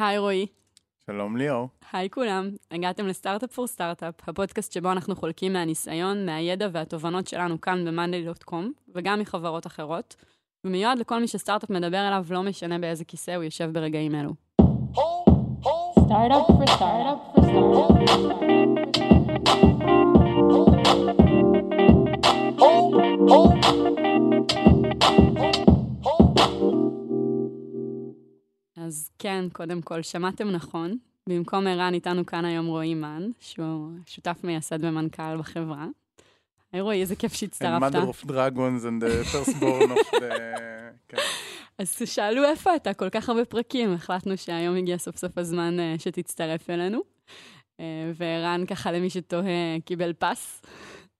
היי רועי. שלום ליאור. היי כולם, הגעתם לסטארט-אפ פור סטארט-אפ, הפודקאסט שבו אנחנו חולקים מהניסיון, מהידע והתובנות שלנו כאן ב-monday.com, וגם מחברות אחרות, ומיועד לכל מי שסטארט-אפ מדבר אליו, לא משנה באיזה כיסא הוא יושב ברגעים אלו. סטארט-אפ פור סטארט-אפ פור אז כן, קודם כל, שמעתם נכון. במקום ערן איתנו כאן היום רועי מן, שהוא שותף מייסד ומנכ"ל בחברה. היי רועי, איזה כיף שהצטרפת. And mother of dragons and the first born of the... כן. אז שאלו איפה אתה, כל כך הרבה פרקים, החלטנו שהיום הגיע סוף סוף הזמן אה, שתצטרף אלינו. אה, וערן, ככה למי שתוהה, קיבל פס.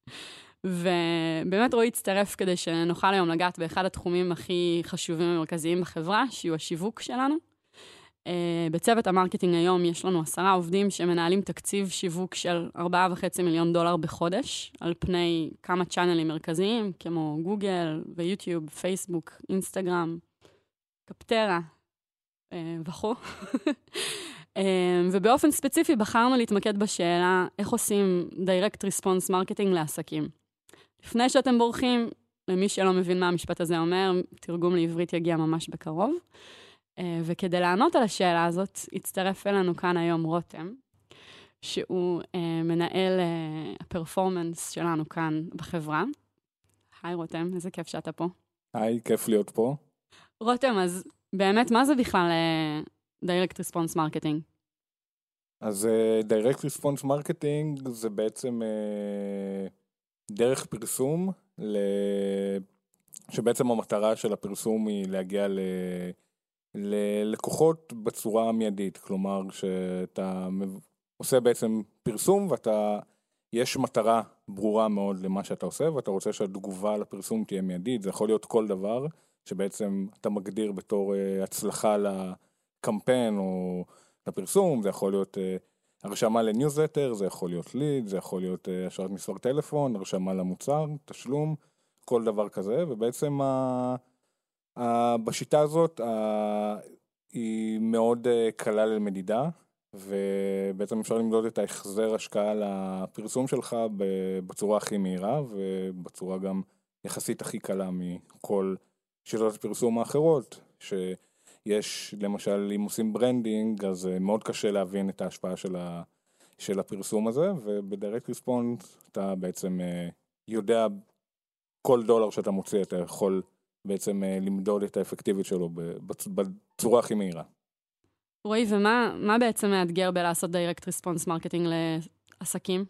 ובאמת רועי הצטרף כדי שנוכל היום לגעת באחד התחומים הכי חשובים ומרכזיים בחברה, שהוא השיווק שלנו. Uh, בצוות ה marketing היום יש לנו עשרה עובדים שמנהלים תקציב שיווק של 4.5 מיליון דולר בחודש, על פני כמה channelים מרכזיים, כמו גוגל ויוטיוב, פייסבוק, אינסטגרם, Capterra uh, וכו'. uh, ובאופן ספציפי בחרנו להתמקד בשאלה איך עושים direct response marketing לעסקים. לפני שאתם בורחים, למי שלא מבין מה המשפט הזה אומר, תרגום לעברית יגיע ממש בקרוב. אה, וכדי לענות על השאלה הזאת, הצטרף אלינו כאן היום רותם, שהוא uh, מנהל uh, הפרפורמנס שלנו כאן בחברה. היי רותם, איזה כיף שאתה פה. היי, כיף להיות פה. רותם, אז באמת, מה זה בכלל uh, direct response marketing? אז uh, direct response marketing זה בעצם uh, דרך פרסום, ל... שבעצם המטרה של הפרסום היא להגיע ל... ללקוחות בצורה מיידית, כלומר שאתה עושה בעצם פרסום ואתה, יש מטרה ברורה מאוד למה שאתה עושה ואתה רוצה שהתגובה לפרסום תהיה מיידית, זה יכול להיות כל דבר שבעצם אתה מגדיר בתור uh, הצלחה לקמפיין או לפרסום, זה יכול להיות uh, הרשמה לניוזלטר, זה יכול להיות lead, זה יכול להיות uh, השארת מספר טלפון, הרשמה למוצר, תשלום, כל דבר כזה, ובעצם ה... בשיטה הזאת היא מאוד אה, קלה למדידה ובעצם אפשר למדוד את ההחזר השקעה לפרסום שלך בצורה הכי מהירה ובצורה גם יחסית הכי קלה מכל שיטות הפרסום האחרות שיש למשל אם עושים branding אז אה, מאוד קשה להבין את ההשפעה של, ה, של הפרסום הזה וב direct response אתה בעצם אה, יודע כל דולר שאתה מוציא אתה יכול בעצם אה, למדוד את האפקטיביות שלו בצורה הכי מהירה. רועי, ומה בעצם מאתגר בלעשות direct response marketing לעסקים?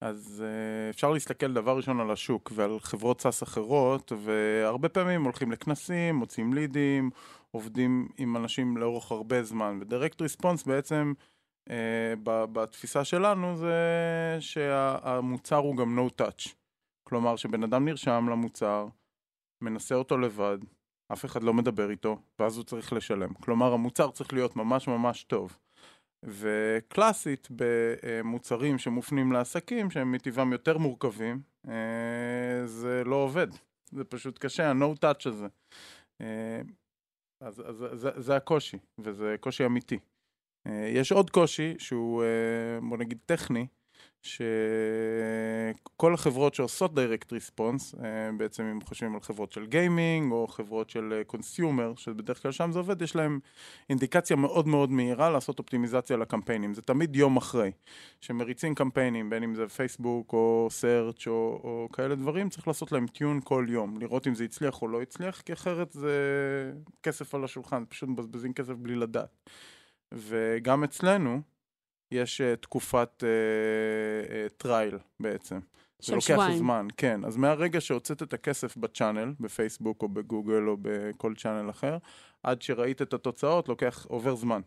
אז uh, אפשר להסתכל דבר ראשון על השוק ועל חברות SaaS אחרות, והרבה פעמים הולכים לכנסים, מוצאים leadים, עובדים עם אנשים לאורך הרבה זמן. ו direct response בעצם, uh, בתפיסה שלנו, זה שהמוצר הוא גם no touch. כלומר, שבן אדם נרשם למוצר, מנסה אותו לבד, אף אחד לא מדבר איתו, ואז הוא צריך לשלם. כלומר, המוצר צריך להיות ממש ממש טוב. וקלאסית במוצרים שמופנים לעסקים, שהם מטבעם יותר מורכבים, אה, זה לא עובד. זה פשוט קשה, ה-no touch הזה. אה, אז, אז זה, זה הקושי, וזה קושי אמיתי. אה, יש עוד קושי שהוא, בוא נגיד, טכני, שכל החברות שעושות direct response, אה, בעצם אם חושבים על חברות של gaming או חברות של consumer, אה, שבדרך כלל שם זה עובד, יש להם אינדיקציה מאוד מאוד מהירה לעשות אופטימיזציה לקמפיינים. זה תמיד יום אחרי. שמריצים קמפיינים, בין אם זה פייסבוק או search או, או כאלה דברים, צריך לעשות להם tune כל יום, לראות אם זה הצליח או לא הצליח, כי אחרת זה כסף על השולחן, פשוט מבזבזים כסף בלי לדעת. וגם אצלנו, יש uh, תקופת trial uh, uh, בעצם. של שבועיים. זה לוקח זמן, כן. אז מהרגע שהוצאת את הכסף ב channel, בפייסבוק או בגוגל או בכל channel אחר, עד שראית את התוצאות, לוקח, עובר זמן.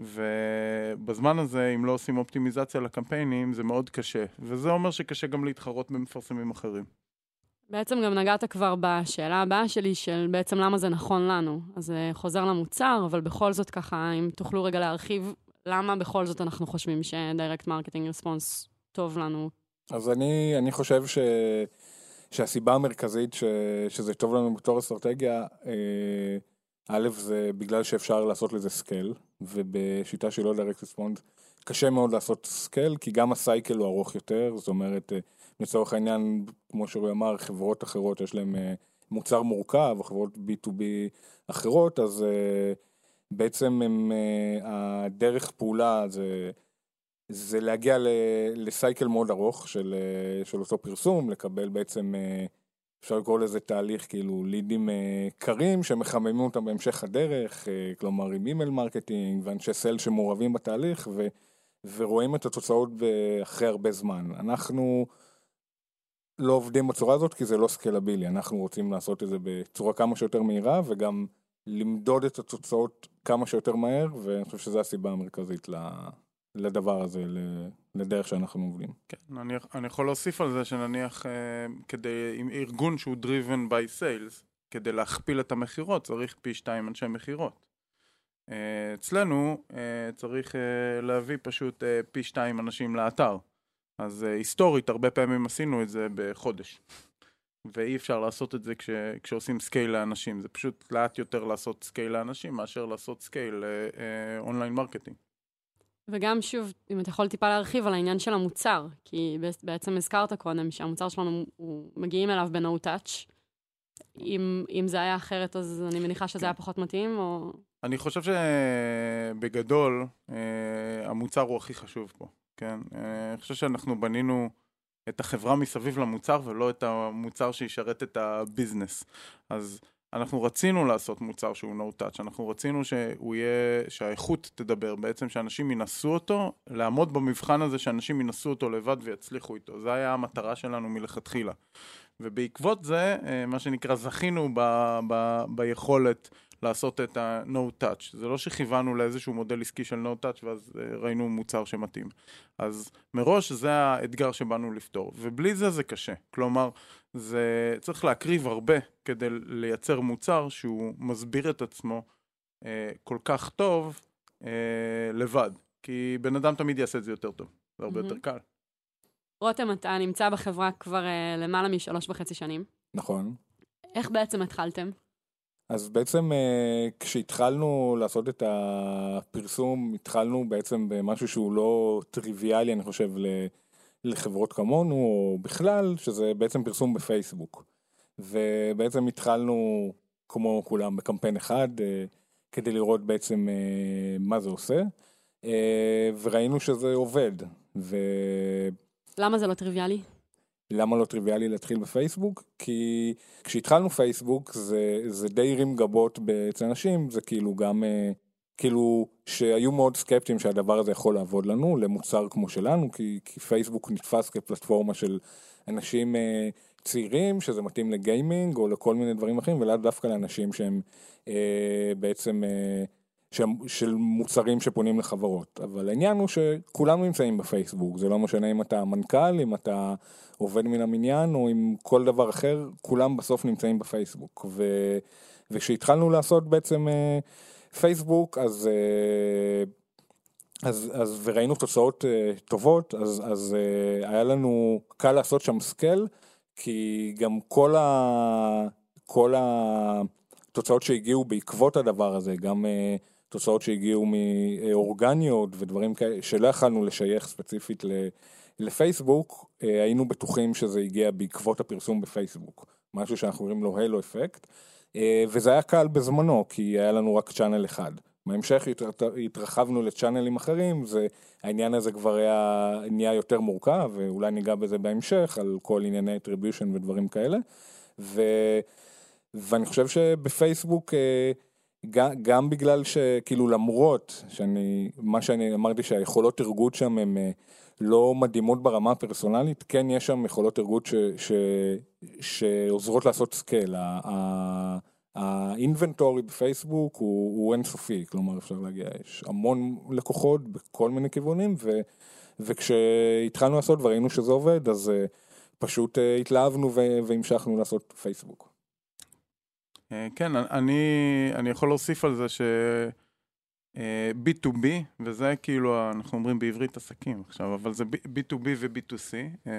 ובזמן הזה, אם לא עושים אופטימיזציה לקמפיינים, זה מאוד קשה. וזה אומר שקשה גם להתחרות במפרסמים אחרים. בעצם גם נגעת כבר בשאלה הבאה שלי, של בעצם למה זה נכון לנו. אז זה חוזר למוצר, אבל בכל זאת ככה, אם תוכלו רגע להרחיב למה בכל זאת אנחנו חושבים ש-direct marketing response טוב לנו? אז אני, אני חושב ש, שהסיבה המרכזית ש, שזה טוב לנו בתור אסטרטגיה, אה, א', זה בגלל שאפשר לעשות לזה scale, ובשיטה של לא direct response קשה מאוד לעשות scale, כי גם ה cycle הוא ארוך יותר, זאת אומרת, אה, לצורך העניין, כמו שרועי אמר, חברות אחרות יש להן אה, מוצר מורכב, או חברות B2B אחרות, אז אה, בעצם הם, הדרך פעולה זה, זה להגיע ל cycle מאוד ארוך של, של אותו פרסום, לקבל בעצם אפשר לקרוא לזה תהליך כאילו לידים אה, קרים שמחממים אותם בהמשך הדרך, אה, כלומר עם email marketing ואנשי sales שמעורבים בתהליך ו, ורואים את התוצאות אחרי הרבה זמן. אנחנו לא עובדים בצורה הזאת כי זה לא סקלבילי, אנחנו רוצים לעשות את זה בצורה כמה שיותר מהירה וגם למדוד את התוצאות כמה שיותר מהר ואני חושב שזו הסיבה המרכזית לדבר הזה, לדרך שאנחנו עובדים. כן, אני, אני יכול להוסיף על זה שנניח אה, כדי, עם ארגון שהוא driven by sales, כדי להכפיל את המכירות צריך פי שתיים אנשי מכירות. אה, אצלנו אה, צריך להביא פשוט פי שתיים אנשים לאתר. אז היסטורית הרבה פעמים עשינו את זה בחודש. ואי אפשר לעשות את זה כש, כשעושים scale לאנשים, זה פשוט לאט יותר לעשות scale לאנשים מאשר לעשות scale ל online marketing. וגם שוב, אם אתה יכול טיפה להרחיב על העניין של המוצר, כי בעצם הזכרת קודם שהמוצר שלנו, הוא מגיעים אליו ב-No touch. אם, אם זה היה אחרת, אז אני מניחה שזה כן. היה פחות מתאים, או... אני חושב שבגדול, אה, המוצר הוא הכי חשוב פה, כן? אה, אני חושב שאנחנו בנינו את החברה מסביב למוצר, ולא את המוצר שישרת את הביזנס. אז אנחנו רצינו לעשות מוצר שהוא no touch, אנחנו רצינו שהוא יהיה, שהאיכות תדבר, בעצם שאנשים ינסו אותו, לעמוד במבחן הזה שאנשים ינסו אותו לבד ויצליחו איתו, זה היה המטרה שלנו מלכתחילה. ובעקבות זה, אה, מה שנקרא, זכינו ב, ב, ביכולת לעשות את ה-no touch. זה לא שכיוונו לאיזשהו מודל עסקי של no touch ואז אה, ראינו מוצר שמתאים. אז מראש זה האתגר שבאנו לפתור, ובלי זה זה קשה. כלומר, זה צריך להקריב הרבה כדי לייצר מוצר שהוא מסביר את עצמו אה, כל כך טוב אה, לבד. כי בן אדם תמיד יעשה את זה יותר טוב, זה הרבה mm-hmm. יותר קל. רותם, אתה נמצא בחברה כבר אה, למעלה משלוש וחצי שנים. נכון. איך בעצם התחלתם? אז בעצם אה, כשהתחלנו לעשות את הפרסום, התחלנו בעצם במשהו שהוא לא טריוויאלי, אני חושב, לחברות כמונו, או בכלל, שזה בעצם פרסום בפייסבוק. ובעצם התחלנו, כמו כולם, בקמפיין אחד, אה, כדי לראות בעצם אה, מה זה עושה, וראינו שזה עובד. ו... למה זה לא טריוויאלי? למה לא טריוויאלי להתחיל בפייסבוק? כי כשהתחלנו פייסבוק זה, זה די הרים גבות אצל אנשים, זה כאילו גם, אה, כאילו שהיו מאוד סקפטיים שהדבר הזה יכול לעבוד לנו, למוצר כמו שלנו, כי, כי פייסבוק נתפס כפלטפורמה של אנשים אה, צעירים, שזה מתאים לגיימינג או לכל מיני דברים אחרים, ולאו דווקא לאנשים שהם אה, בעצם... של מוצרים שפונים לחברות, אבל העניין הוא שכולנו נמצאים בפייסבוק, זה לא משנה אם אתה מנכ"ל, אם אתה עובד מן המניין או עם כל דבר אחר, כולם בסוף נמצאים בפייסבוק. ו... וכשהתחלנו לעשות בעצם אה, פייסבוק, אז, אה, אז, אז וראינו תוצאות אה, טובות, אז, אז היה לנו קל לעשות שם סקל, כי גם כל, ה... כל התוצאות שהגיעו בעקבות הדבר הזה, גם תוצאות שהגיעו מאורגניות ודברים כאלה, שלא יכלנו לשייך ספציפית לפייסבוק, אה, היינו בטוחים שזה הגיע בעקבות הפרסום בפייסבוק, משהו שאנחנו קוראים לו הלו אפקט, אה, וזה היה קל בזמנו, כי היה לנו רק צ'אנל אחד. בהמשך התרחבנו לצ'אנלים אחרים, זה, העניין הזה כבר היה, נהיה יותר מורכב, ואולי ניגע בזה בהמשך, על כל ענייני attribution ודברים כאלה. ו, ואני חושב שבפייסבוק, אה, גם, גם בגלל שכאילו למרות שאני, מה שאני אמרתי שהיכולות טרגוט שם הם אה, לא מדהימות ברמה הפרסונלית, כן יש שם יכולות ש, שעוזרות לעשות scale. ה inventory בפייסבוק הוא, הוא אינסופי, כלומר אפשר להגיע, יש המון לקוחות בכל מיני כיוונים, ו, וכשהתחלנו לעשות וראינו שזה עובד, אז uh, פשוט uh, התלהבנו והמשכנו לעשות פייסבוק. אה, כן, אני, אני יכול להוסיף על זה אה, B2B, וזה כאילו, אנחנו אומרים בעברית עסקים עכשיו, אבל זה B2B ו-B2C, אה,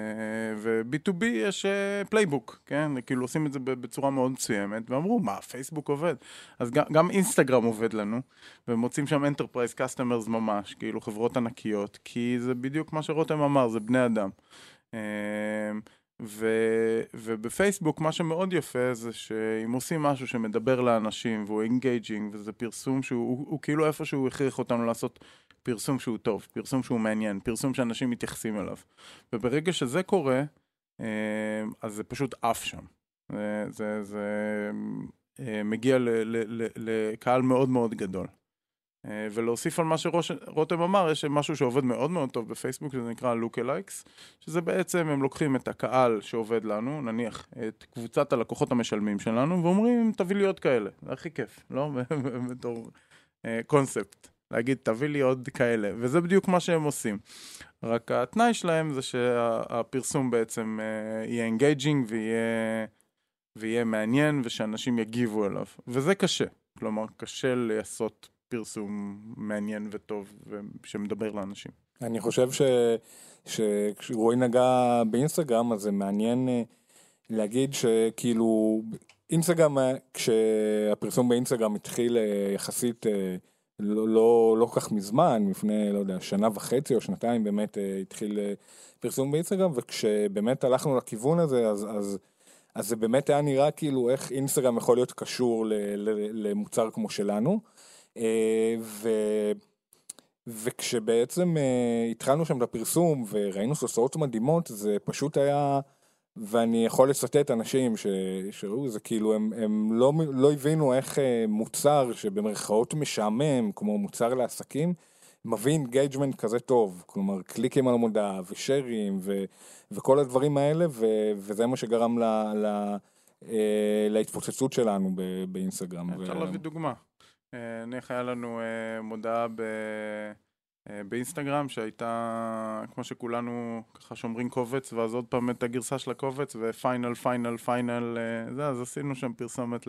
ו-B2B יש playbook, כן? כאילו עושים את זה בצורה מאוד מסוימת, ואמרו, מה, פייסבוק עובד? אז גם, גם אינסטגרם עובד לנו, ומוצאים שם Enterprise Customers ממש, כאילו חברות ענקיות, כי זה בדיוק מה שרותם אמר, זה בני אדם. ו, ובפייסבוק מה שמאוד יפה זה שאם עושים משהו שמדבר לאנשים והוא engaging וזה פרסום שהוא הוא, הוא כאילו איפשהו הכריח אותנו לעשות פרסום שהוא טוב, פרסום שהוא מעניין, פרסום שאנשים מתייחסים אליו. וברגע שזה קורה, אה, אז זה פשוט עף שם. זה, זה, זה אה, מגיע ל, ל, ל, לקהל מאוד מאוד גדול. אה, ולהוסיף על מה שרותם אמר, יש משהו שעובד מאוד מאוד טוב בפייסבוק, שזה נקרא look-alikes, שזה בעצם הם לוקחים את הקהל שעובד לנו, נניח את קבוצת הלקוחות המשלמים שלנו, ואומרים, תביא לי עוד כאלה, זה הכי כיף, לא? בתור קונספט, להגיד, תביא לי עוד כאלה, וזה בדיוק מה שהם עושים. רק התנאי שלהם זה שהפרסום בעצם אה, יהיה engaging ויהיה, ויהיה מעניין, ושאנשים יגיבו אליו, וזה קשה. כלומר, קשה לעשות פרסום מעניין וטוב שמדבר לאנשים. אני חושב שכשרועי נגע באינסטגרם אז זה מעניין אה, להגיד שכאילו אינסטגרם, אה, כשהפרסום באינסטגרם התחיל אה, יחסית לא, לא, לא כך מזמן, לפני, לא יודע, שנה וחצי או שנתיים באמת התחיל פרסום באינסטגרם, וכשבאמת הלכנו לכיוון הזה, אז, אז, אז זה באמת היה נראה כאילו איך אינסטגרם יכול להיות קשור ל, ל, למוצר כמו שלנו. אה, ו... וכשבעצם uh, התחלנו שם את הפרסום וראינו תוצאות מדהימות, זה פשוט היה, ואני יכול לצטט אנשים ש... שראו, זה כאילו, הם, הם לא, לא הבינו איך uh, מוצר שבמרכאות משעמם, כמו מוצר לעסקים, מביא engagement כזה טוב, כלומר קליקים על המודעה ו share ים ו... וכל הדברים האלה, ו... וזה מה שגרם ל... ל... להתפוצצות שלנו באינסטגרם. אפשר להביא דוגמה. נניח היה לנו אה, מודעה ב... אה, באינסטגרם שהייתה, כמו שכולנו ככה שומרים קובץ, ואז עוד פעם את הגרסה של הקובץ, ו final, final, final, זה, אז עשינו שם פרסומת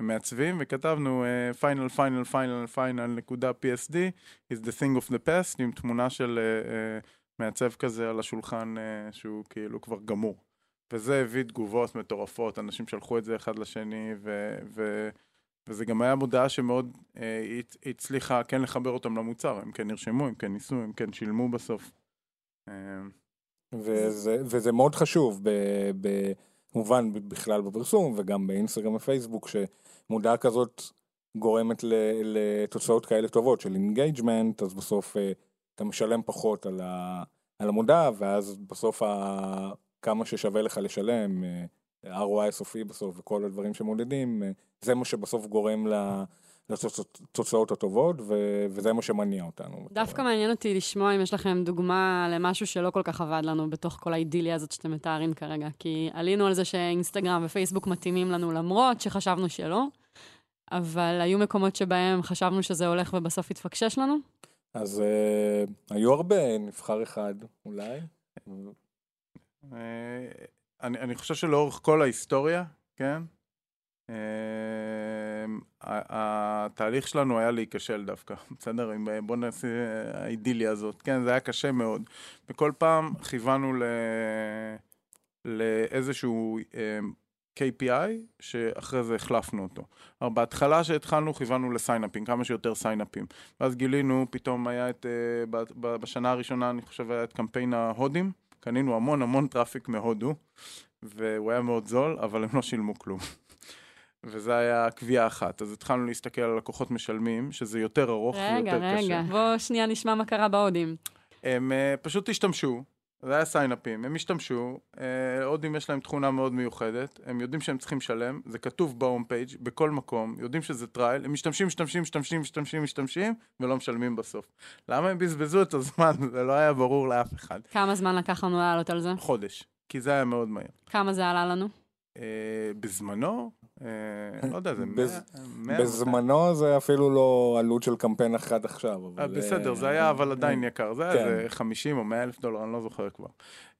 למעצבים, וכתבנו final, final, final, final נקודה psd is the thing of the past, עם תמונה של מעצב כזה על השולחן שהוא כאילו כבר גמור. וזה הביא תגובות מטורפות, אנשים שלחו את זה אחד לשני, ו... ו- וזה גם היה מודעה שמאוד אה, הצליחה כן לחבר אותם למוצר, הם כן נרשמו, הם כן ניסו, הם כן שילמו בסוף. אה, וזה, וזה מאוד חשוב, ב, ב, כמובן בכלל בפרסום וגם באינסטגרם ופייסבוק, שמודעה כזאת גורמת לתוצאות כאלה טובות של engagement, אז בסוף אה, אתה משלם פחות על, ה, על המודעה, ואז בסוף ה, כמה ששווה לך לשלם. אה, ROI סופי בסוף וכל הדברים שמודדים, אה, זה מה שבסוף גורם לתוצאות הטובות, וזה מה שמניע אותנו. דווקא מעניין אותי לשמוע אם יש לכם דוגמה למשהו שלא כל כך עבד לנו בתוך כל האידיליה הזאת שאתם מתארים כרגע, כי עלינו על זה שאינסטגרם ופייסבוק מתאימים לנו למרות שחשבנו שלא, אבל היו מקומות שבהם חשבנו שזה הולך ובסוף התפקשש לנו? אז uh, היו הרבה, נבחר אחד אולי. אה, אני, אני חושב שלאורך כל ההיסטוריה, כן, Uh, התהליך שלנו היה להיכשל דווקא, בסדר? בוא נעשה האידיליה הזאת, כן, זה היה קשה מאוד. וכל פעם כיוונו. לאיזשהו אמ, KPI, שאחרי זה החלפנו אותו. אבל בהתחלה שהתחלנו כיוונו ל sign up ים, כמה שיותר sign up ים. ואז גילינו, פתאום היה את, uh, בשנה הראשונה אני חושב היה את קמפיין ההודים, קנינו המון המון traffic מהודו, והוא היה מאוד זול, אבל הם לא שילמו כלום. וזה היה בעיה אחת. אז התחלנו להסתכל על לקוחות משלמים, שזה יותר ארוך רגע, ויותר רגע. קשה. רגע, רגע, בוא שנייה נשמע מה קרה בהודים. הם uh, פשוט השתמשו, זה היה sign up ים, הם השתמשו, uh, הודים יש להם תכונה מאוד מיוחדת, הם יודעים שהם צריכים לשלם, זה כתוב ב home page בכל מקום, יודעים שזה trial, הם משתמשים, משתמשים, משתמשים, משתמשים, משתמשים, ולא משלמים בסוף. למה הם בזבזו את הזמן? זה לא היה ברור לאף אחד. כמה זמן לקח לנו לעלות על זה? חודש. כי זה היה מאוד מהר. כמה זה עלה לנו? אה, בזמנו, לא יודע, זה בז... 100... בזמנו זה אפילו לא עלות של קמפיין אחד עכשיו. אבל... בסדר, זה היה אבל עדיין יקר, זה היה כן. איזה 50 או 100 אלף דולר, אני לא זוכר כבר.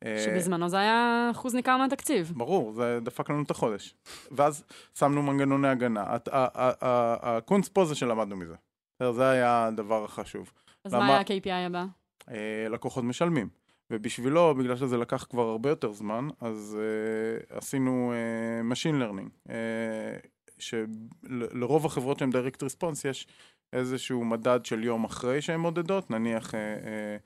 שבזמנו זה היה אחוז ניכר מהתקציב. ברור, זה דפק לנו את החודש. ואז שמנו מנגנוני הגנה. הקונץ פה זה שלמדנו מזה. זה היה הדבר החשוב. אז מה היה ה-KPI הבא? אה, לקוחות משלמים. ובשבילו, בגלל שזה לקח כבר הרבה יותר זמן, אז אה, עשינו אה, Machine Learning, אה, שלרוב החברות שהן Direct Response יש איזשהו מדד של יום אחרי שהן מודדות, נניח אה, אה,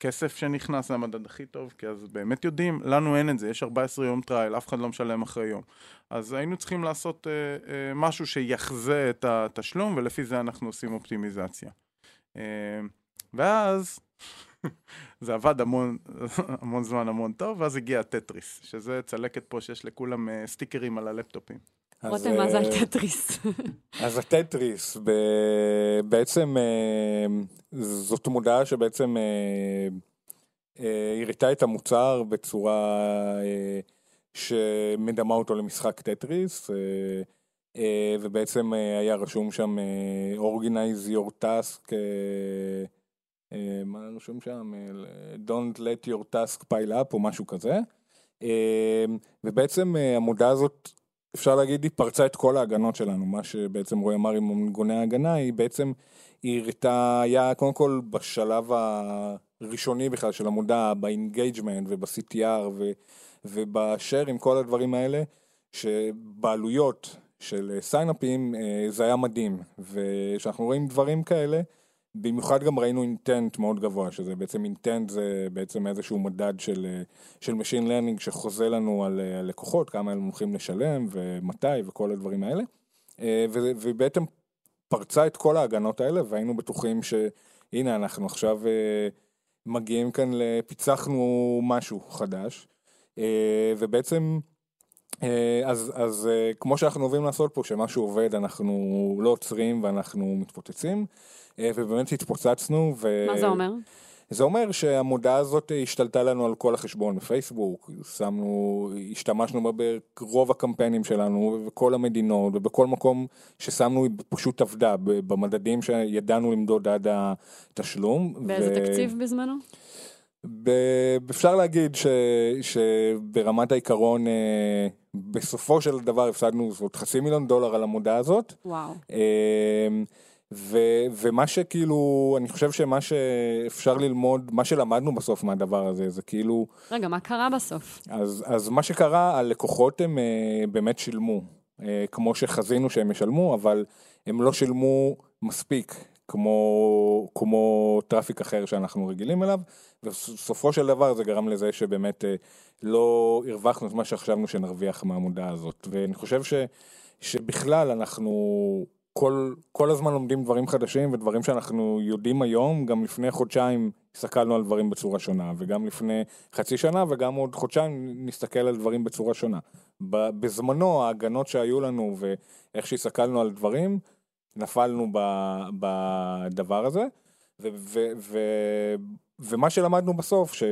כסף שנכנס זה המדד הכי טוב, כי אז באמת יודעים, לנו אין את זה, יש 14 יום trial, אף אחד לא משלם אחרי יום. אז היינו צריכים לעשות אה, אה, משהו שיחזה את התשלום, ולפי זה אנחנו עושים אופטימיזציה. אה, ואז זה עבד המון, המון זמן, המון טוב, ואז הגיע הטטריס, שזה צלקת פה שיש לכולם אה, סטיקרים על הלפטופים. רותם, מה זה אה, טטריס? אז הטטריס, ב- בעצם אה, זאת מודעה שבעצם הראתה את המוצר בצורה שמדמה אותו למשחק טטריס, ובעצם היה רשום שם Organize your task, אה, מה רשום שם? אה, Don't let your task pile up או משהו כזה. אה, ובעצם המודעה הזאת אפשר להגיד, היא פרצה את כל ההגנות שלנו, מה שבעצם רועי אמר עם מנגוני ההגנה, היא בעצם, היא הראתה, היה קודם כל בשלב הראשוני בכלל של המודעה, ב engagement וב-CTR ובשאר עם כל הדברים האלה, שבעלויות של signup ים זה היה מדהים, וכשאנחנו רואים דברים כאלה, במיוחד גם ראינו intent מאוד גבוה, שזה בעצם intent זה בעצם איזשהו מדד של, אה, של Machine Learning שחוזה לנו על אה, לקוחות, כמה הם הולכים לשלם ומתי וכל הדברים האלה. אה, ובעצם פרצה את כל ההגנות האלה והיינו בטוחים שהנה אנחנו עכשיו מגיעים כאן, פיצחנו משהו חדש. ובעצם אז, אז אה, כמו שאנחנו אוהבים לעשות פה, שמשהו עובד אנחנו לא עוצרים ואנחנו מתפוצצים, אה, ובאמת התפוצצנו. ו... מה זה אומר? זה אומר שהמודעה הזאת השתלטה לנו על כל החשבון בפייסבוק, שמנו, השתמשנו בה ברוב הקמפיינים שלנו, ובכל המדינות, ובכל מקום ששמנו היא פשוט עבדה, במדדים שידענו למדוד עד התשלום. באיזה ו... תקציב בזמנו? ב- אפשר להגיד ש, שברמת העיקרון, אה, בסופו של דבר הפסדנו זאת חצי מיליון דולר על המודעה הזאת. וואו. אה, ו, ומה שכאילו, אני חושב שמה שאפשר ללמוד, מה שלמדנו בסוף מהדבר הזה, זה כאילו, רגע, מה קרה בסוף? אז, אז מה שקרה, הלקוחות הם אה, באמת שילמו, אה, כמו שחזינו שהם ישלמו, אבל הם לא שילמו מספיק, כמו, כמו traffic אחר שאנחנו רגילים אליו, ובסופו של דבר זה גרם לזה שבאמת אה, לא הרווחנו את מה שחשבנו שנרוויח מהמודעה הזאת, ואני חושב ש, שבכלל אנחנו... כל, כל הזמן לומדים דברים חדשים ודברים שאנחנו יודעים היום, גם לפני חודשיים הסתכלנו על דברים בצורה שונה, וגם לפני חצי שנה וגם עוד חודשיים נסתכל על דברים בצורה שונה. בזמנו ההגנות שהיו לנו ואיך שהסתכלנו על דברים, נפלנו בדבר הזה, ו, ו, ו, ומה שלמדנו בסוף, ש,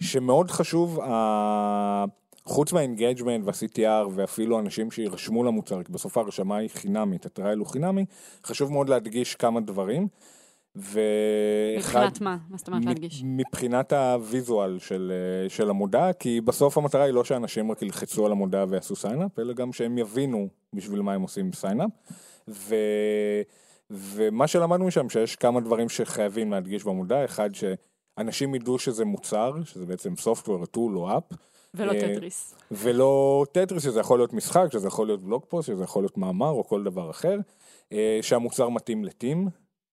שמאוד חשוב, ה... חוץ מה engagement וה-CTR ואפילו אנשים שירשמו למוצר, כי בסוף ההרשמה היא חינמית, ה trial הוא חינמי, חשוב מאוד להדגיש כמה דברים. ואחד... מבחינת מה? מה זאת אומרת להדגיש? מבחינת ה visual של, של המודעה, כי בסוף המטרה היא לא שאנשים רק ילחצו על המודעה ויעשו signup, אלא גם שהם יבינו בשביל מה הם עושים signup. ו... ומה שלמדנו משם, שיש כמה דברים שחייבים להדגיש במודעה, אחד שאנשים ידעו שזה מוצר, שזה בעצם software, tool או app. ולא אה, טטריס. ולא טטריס, שזה יכול להיות משחק, שזה יכול להיות blog post, שזה יכול להיות מאמר או כל דבר אחר, אה, שהמוצר מתאים ל team,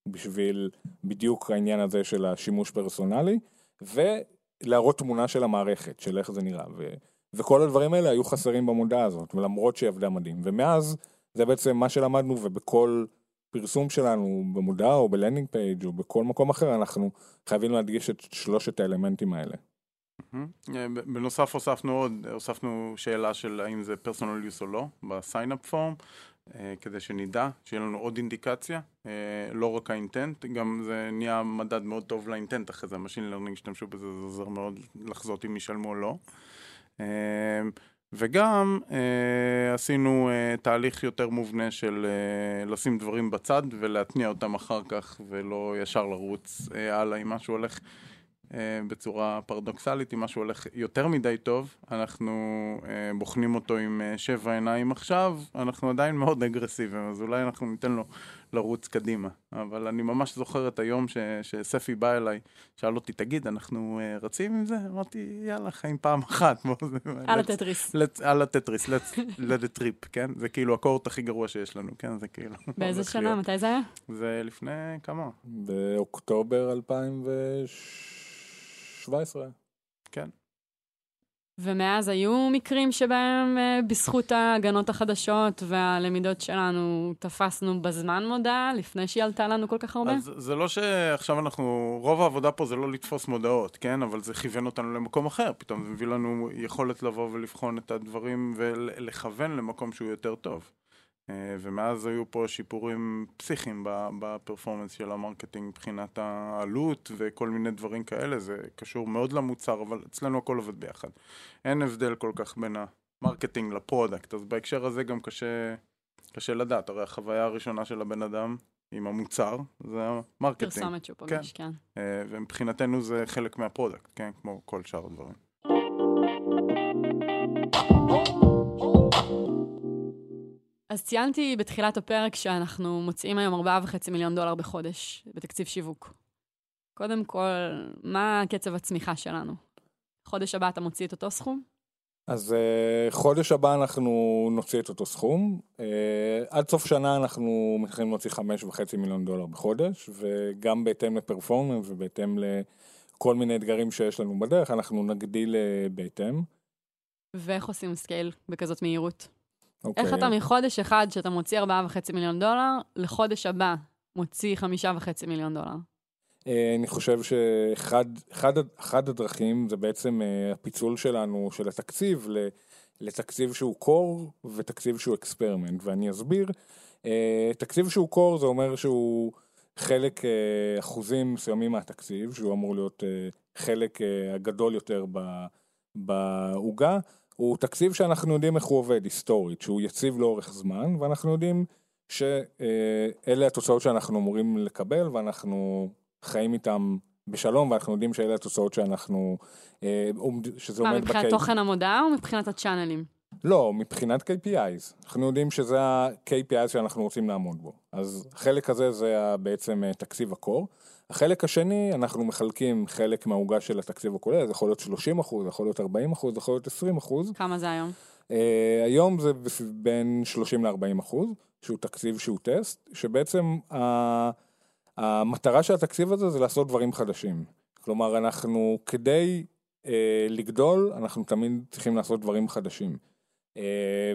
בשביל בדיוק העניין הזה של השימוש פרסונלי, ולהראות תמונה של המערכת, של איך זה נראה. ו... וכל הדברים האלה היו חסרים במודעה הזאת, ולמרות שהיא עבדה מדהים. ומאז, זה בעצם מה שלמדנו, ובכל פרסום שלנו במודעה או ב landing page או בכל מקום אחר, אנחנו חייבים להדגיש את שלושת האלמנטים האלה. אה, בנוסף הוספנו עוד, הוספנו שאלה של האם זה personal use או לא, ב signup form, אה, כדי שנדע, שיהיה לנו עוד אינדיקציה, אה, לא רק ה intent, גם זה נהיה מדד מאוד טוב ל intent אחרי זה, ה machine learning השתמשו בזה, זה עוזר מאוד לחזות אם ישלמו או לא. וגם אה, עשינו אה, תהליך יותר מובנה של אה, לשים דברים בצד ולהתניע אותם אחר כך ולא ישר לרוץ אה, הלאה אם משהו הולך אה, בצורה פרדוקסלית, אם משהו הולך יותר מדי טוב, אנחנו אה, בוחנים אותו עם אה, שבע עיניים עכשיו, אנחנו עדיין מאוד אגרסיביים, אז אולי אנחנו ניתן לו לרוץ קדימה. אבל אני ממש זוכר את היום ש, שספי בא אליי, שאל אותי, תגיד, אנחנו רצים עם זה? אמרתי, יאללה, חיים פעם אחת. על הטטריס. על הטטריס, let it trip, כן? זה כאילו הקורט הכי גרוע שיש לנו, כן? זה כאילו... באיזה שנה? מתי זה היה? זה לפני כמה? באוקטובר 2006. 17. כן. ומאז היו מקרים שבהם אה, בזכות ההגנות החדשות והלמידות שלנו תפסנו בזמן מודעה, לפני שהיא עלתה לנו כל כך הרבה? אז זה לא שעכשיו אנחנו, רוב העבודה פה זה לא לתפוס מודעות, כן? אבל זה כיוון אותנו למקום אחר, פתאום זה מביא לנו יכולת לבוא ולבחון את הדברים ולכוון למקום שהוא יותר טוב. אה, ומאז היו פה שיפורים פסיכיים ב performance של ה marketing מבחינת העלות וכל מיני דברים כאלה, זה קשור מאוד למוצר, אבל אצלנו הכל עובד ביחד. אין הבדל כל כך בין ה marketing ל product, אז בהקשר הזה גם קשה, קשה לדעת, הרי החוויה הראשונה של הבן אדם עם המוצר זה ה marketing. פרסומת שהוא פוגש, כן. כן. אה, ומבחינתנו זה חלק מה product, כן, כמו כל שאר הדברים. אז ציינתי בתחילת הפרק שאנחנו מוציאים היום 4.5 מיליון דולר בחודש בתקציב שיווק. קודם כל, מה קצב הצמיחה שלנו? חודש הבא אתה מוציא את אותו סכום? אז uh, חודש הבא אנחנו נוציא את אותו סכום. Uh, עד סוף שנה אנחנו מתחילים להוציא 5.5 מיליון דולר בחודש, וגם בהתאם לפרפורמנס ובהתאם לכל מיני אתגרים שיש לנו בדרך, אנחנו נגדיל uh, בהתאם. ואיך עושים scale בכזאת מהירות? Okay. אוקיי. איך אתה מחודש אחד שאתה מוציא 4.5 מיליון דולר, לחודש הבא מוציא 5.5 מיליון דולר? אה, אני חושב שאחד אחד, אחד הדרכים זה בעצם אה, הפיצול שלנו, של התקציב, לתקציב שהוא core ותקציב שהוא experiment, ואני אסביר. אה, תקציב שהוא core זה אומר שהוא חלק, אחוזים מסוימים מהתקציב, שהוא אמור להיות חלק הגדול יותר בעוגה. הוא תקציב שאנחנו יודעים איך הוא עובד היסטורית, שהוא יציב לאורך זמן, ואנחנו יודעים שאלה התוצאות שאנחנו אמורים לקבל, ואנחנו חיים איתם בשלום, ואנחנו יודעים שאלה התוצאות שאנחנו, אה, שזה עומד בקייפ. מבחינת תוכן המודעה או מבחינת הצ'אנלים? לא, מבחינת KPIs. אנחנו יודעים שזה ה-KPIs שאנחנו רוצים לעמוד בו. אז החלק הזה זה בעצם אה, תקציב הקור. החלק השני, אנחנו מחלקים חלק מהעוגה של התקציב הכולל, זה יכול להיות 30 אחוז, זה יכול להיות 40 אחוז, זה יכול להיות 20 אחוז. כמה זה היום? Uh, היום זה בין 30 ל-40 אחוז, שהוא תקציב שהוא טסט, שבעצם uh, המטרה של התקציב הזה זה לעשות דברים חדשים. כלומר, אנחנו כדי uh, לגדול, אנחנו תמיד צריכים לעשות דברים חדשים. Uh,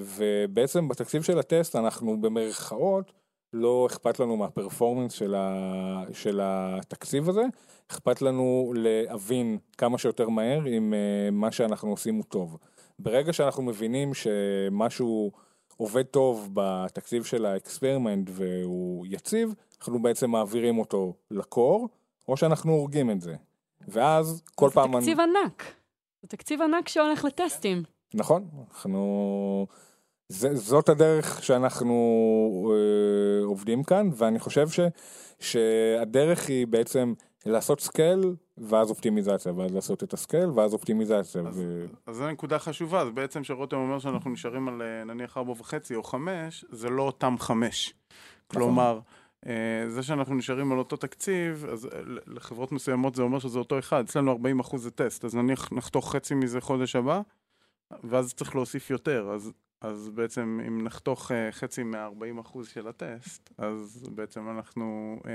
ובעצם בתקציב של הטסט אנחנו במרכאות, לא אכפת לנו מה performance של, ה, של התקציב הזה, אכפת לנו להבין כמה שיותר מהר אם אה, מה שאנחנו עושים הוא טוב. ברגע שאנחנו מבינים שמשהו עובד טוב בתקציב של ה experiment והוא יציב, אנחנו בעצם מעבירים אותו ל core, או שאנחנו הורגים את זה. ואז כל פעם... זה תקציב אני... ענק. זה תקציב ענק שהולך לטסטים. נכון, אנחנו... זה, זאת הדרך שאנחנו אה, עובדים כאן, ואני חושב ש, שהדרך היא בעצם לעשות scale, ואז אופטימיזציה, ואז לעשות את ה scale, ואז אופטימיזציה. אז, ו... אז זו נקודה חשובה, אז בעצם כשרותם אומר שאנחנו נשארים על אה, נניח ארבע וחצי או חמש, זה לא אותם חמש. נכון. כלומר, אה, זה שאנחנו נשארים על אותו תקציב, אז אה, לחברות מסוימות זה אומר שזה אותו אחד, אצלנו 40 אחוז זה טסט, אז נניח נחתוך חצי מזה חודש הבא, ואז צריך להוסיף יותר, אז אז בעצם אם נחתוך uh, חצי מה-40% של הטסט, אז בעצם אנחנו uh,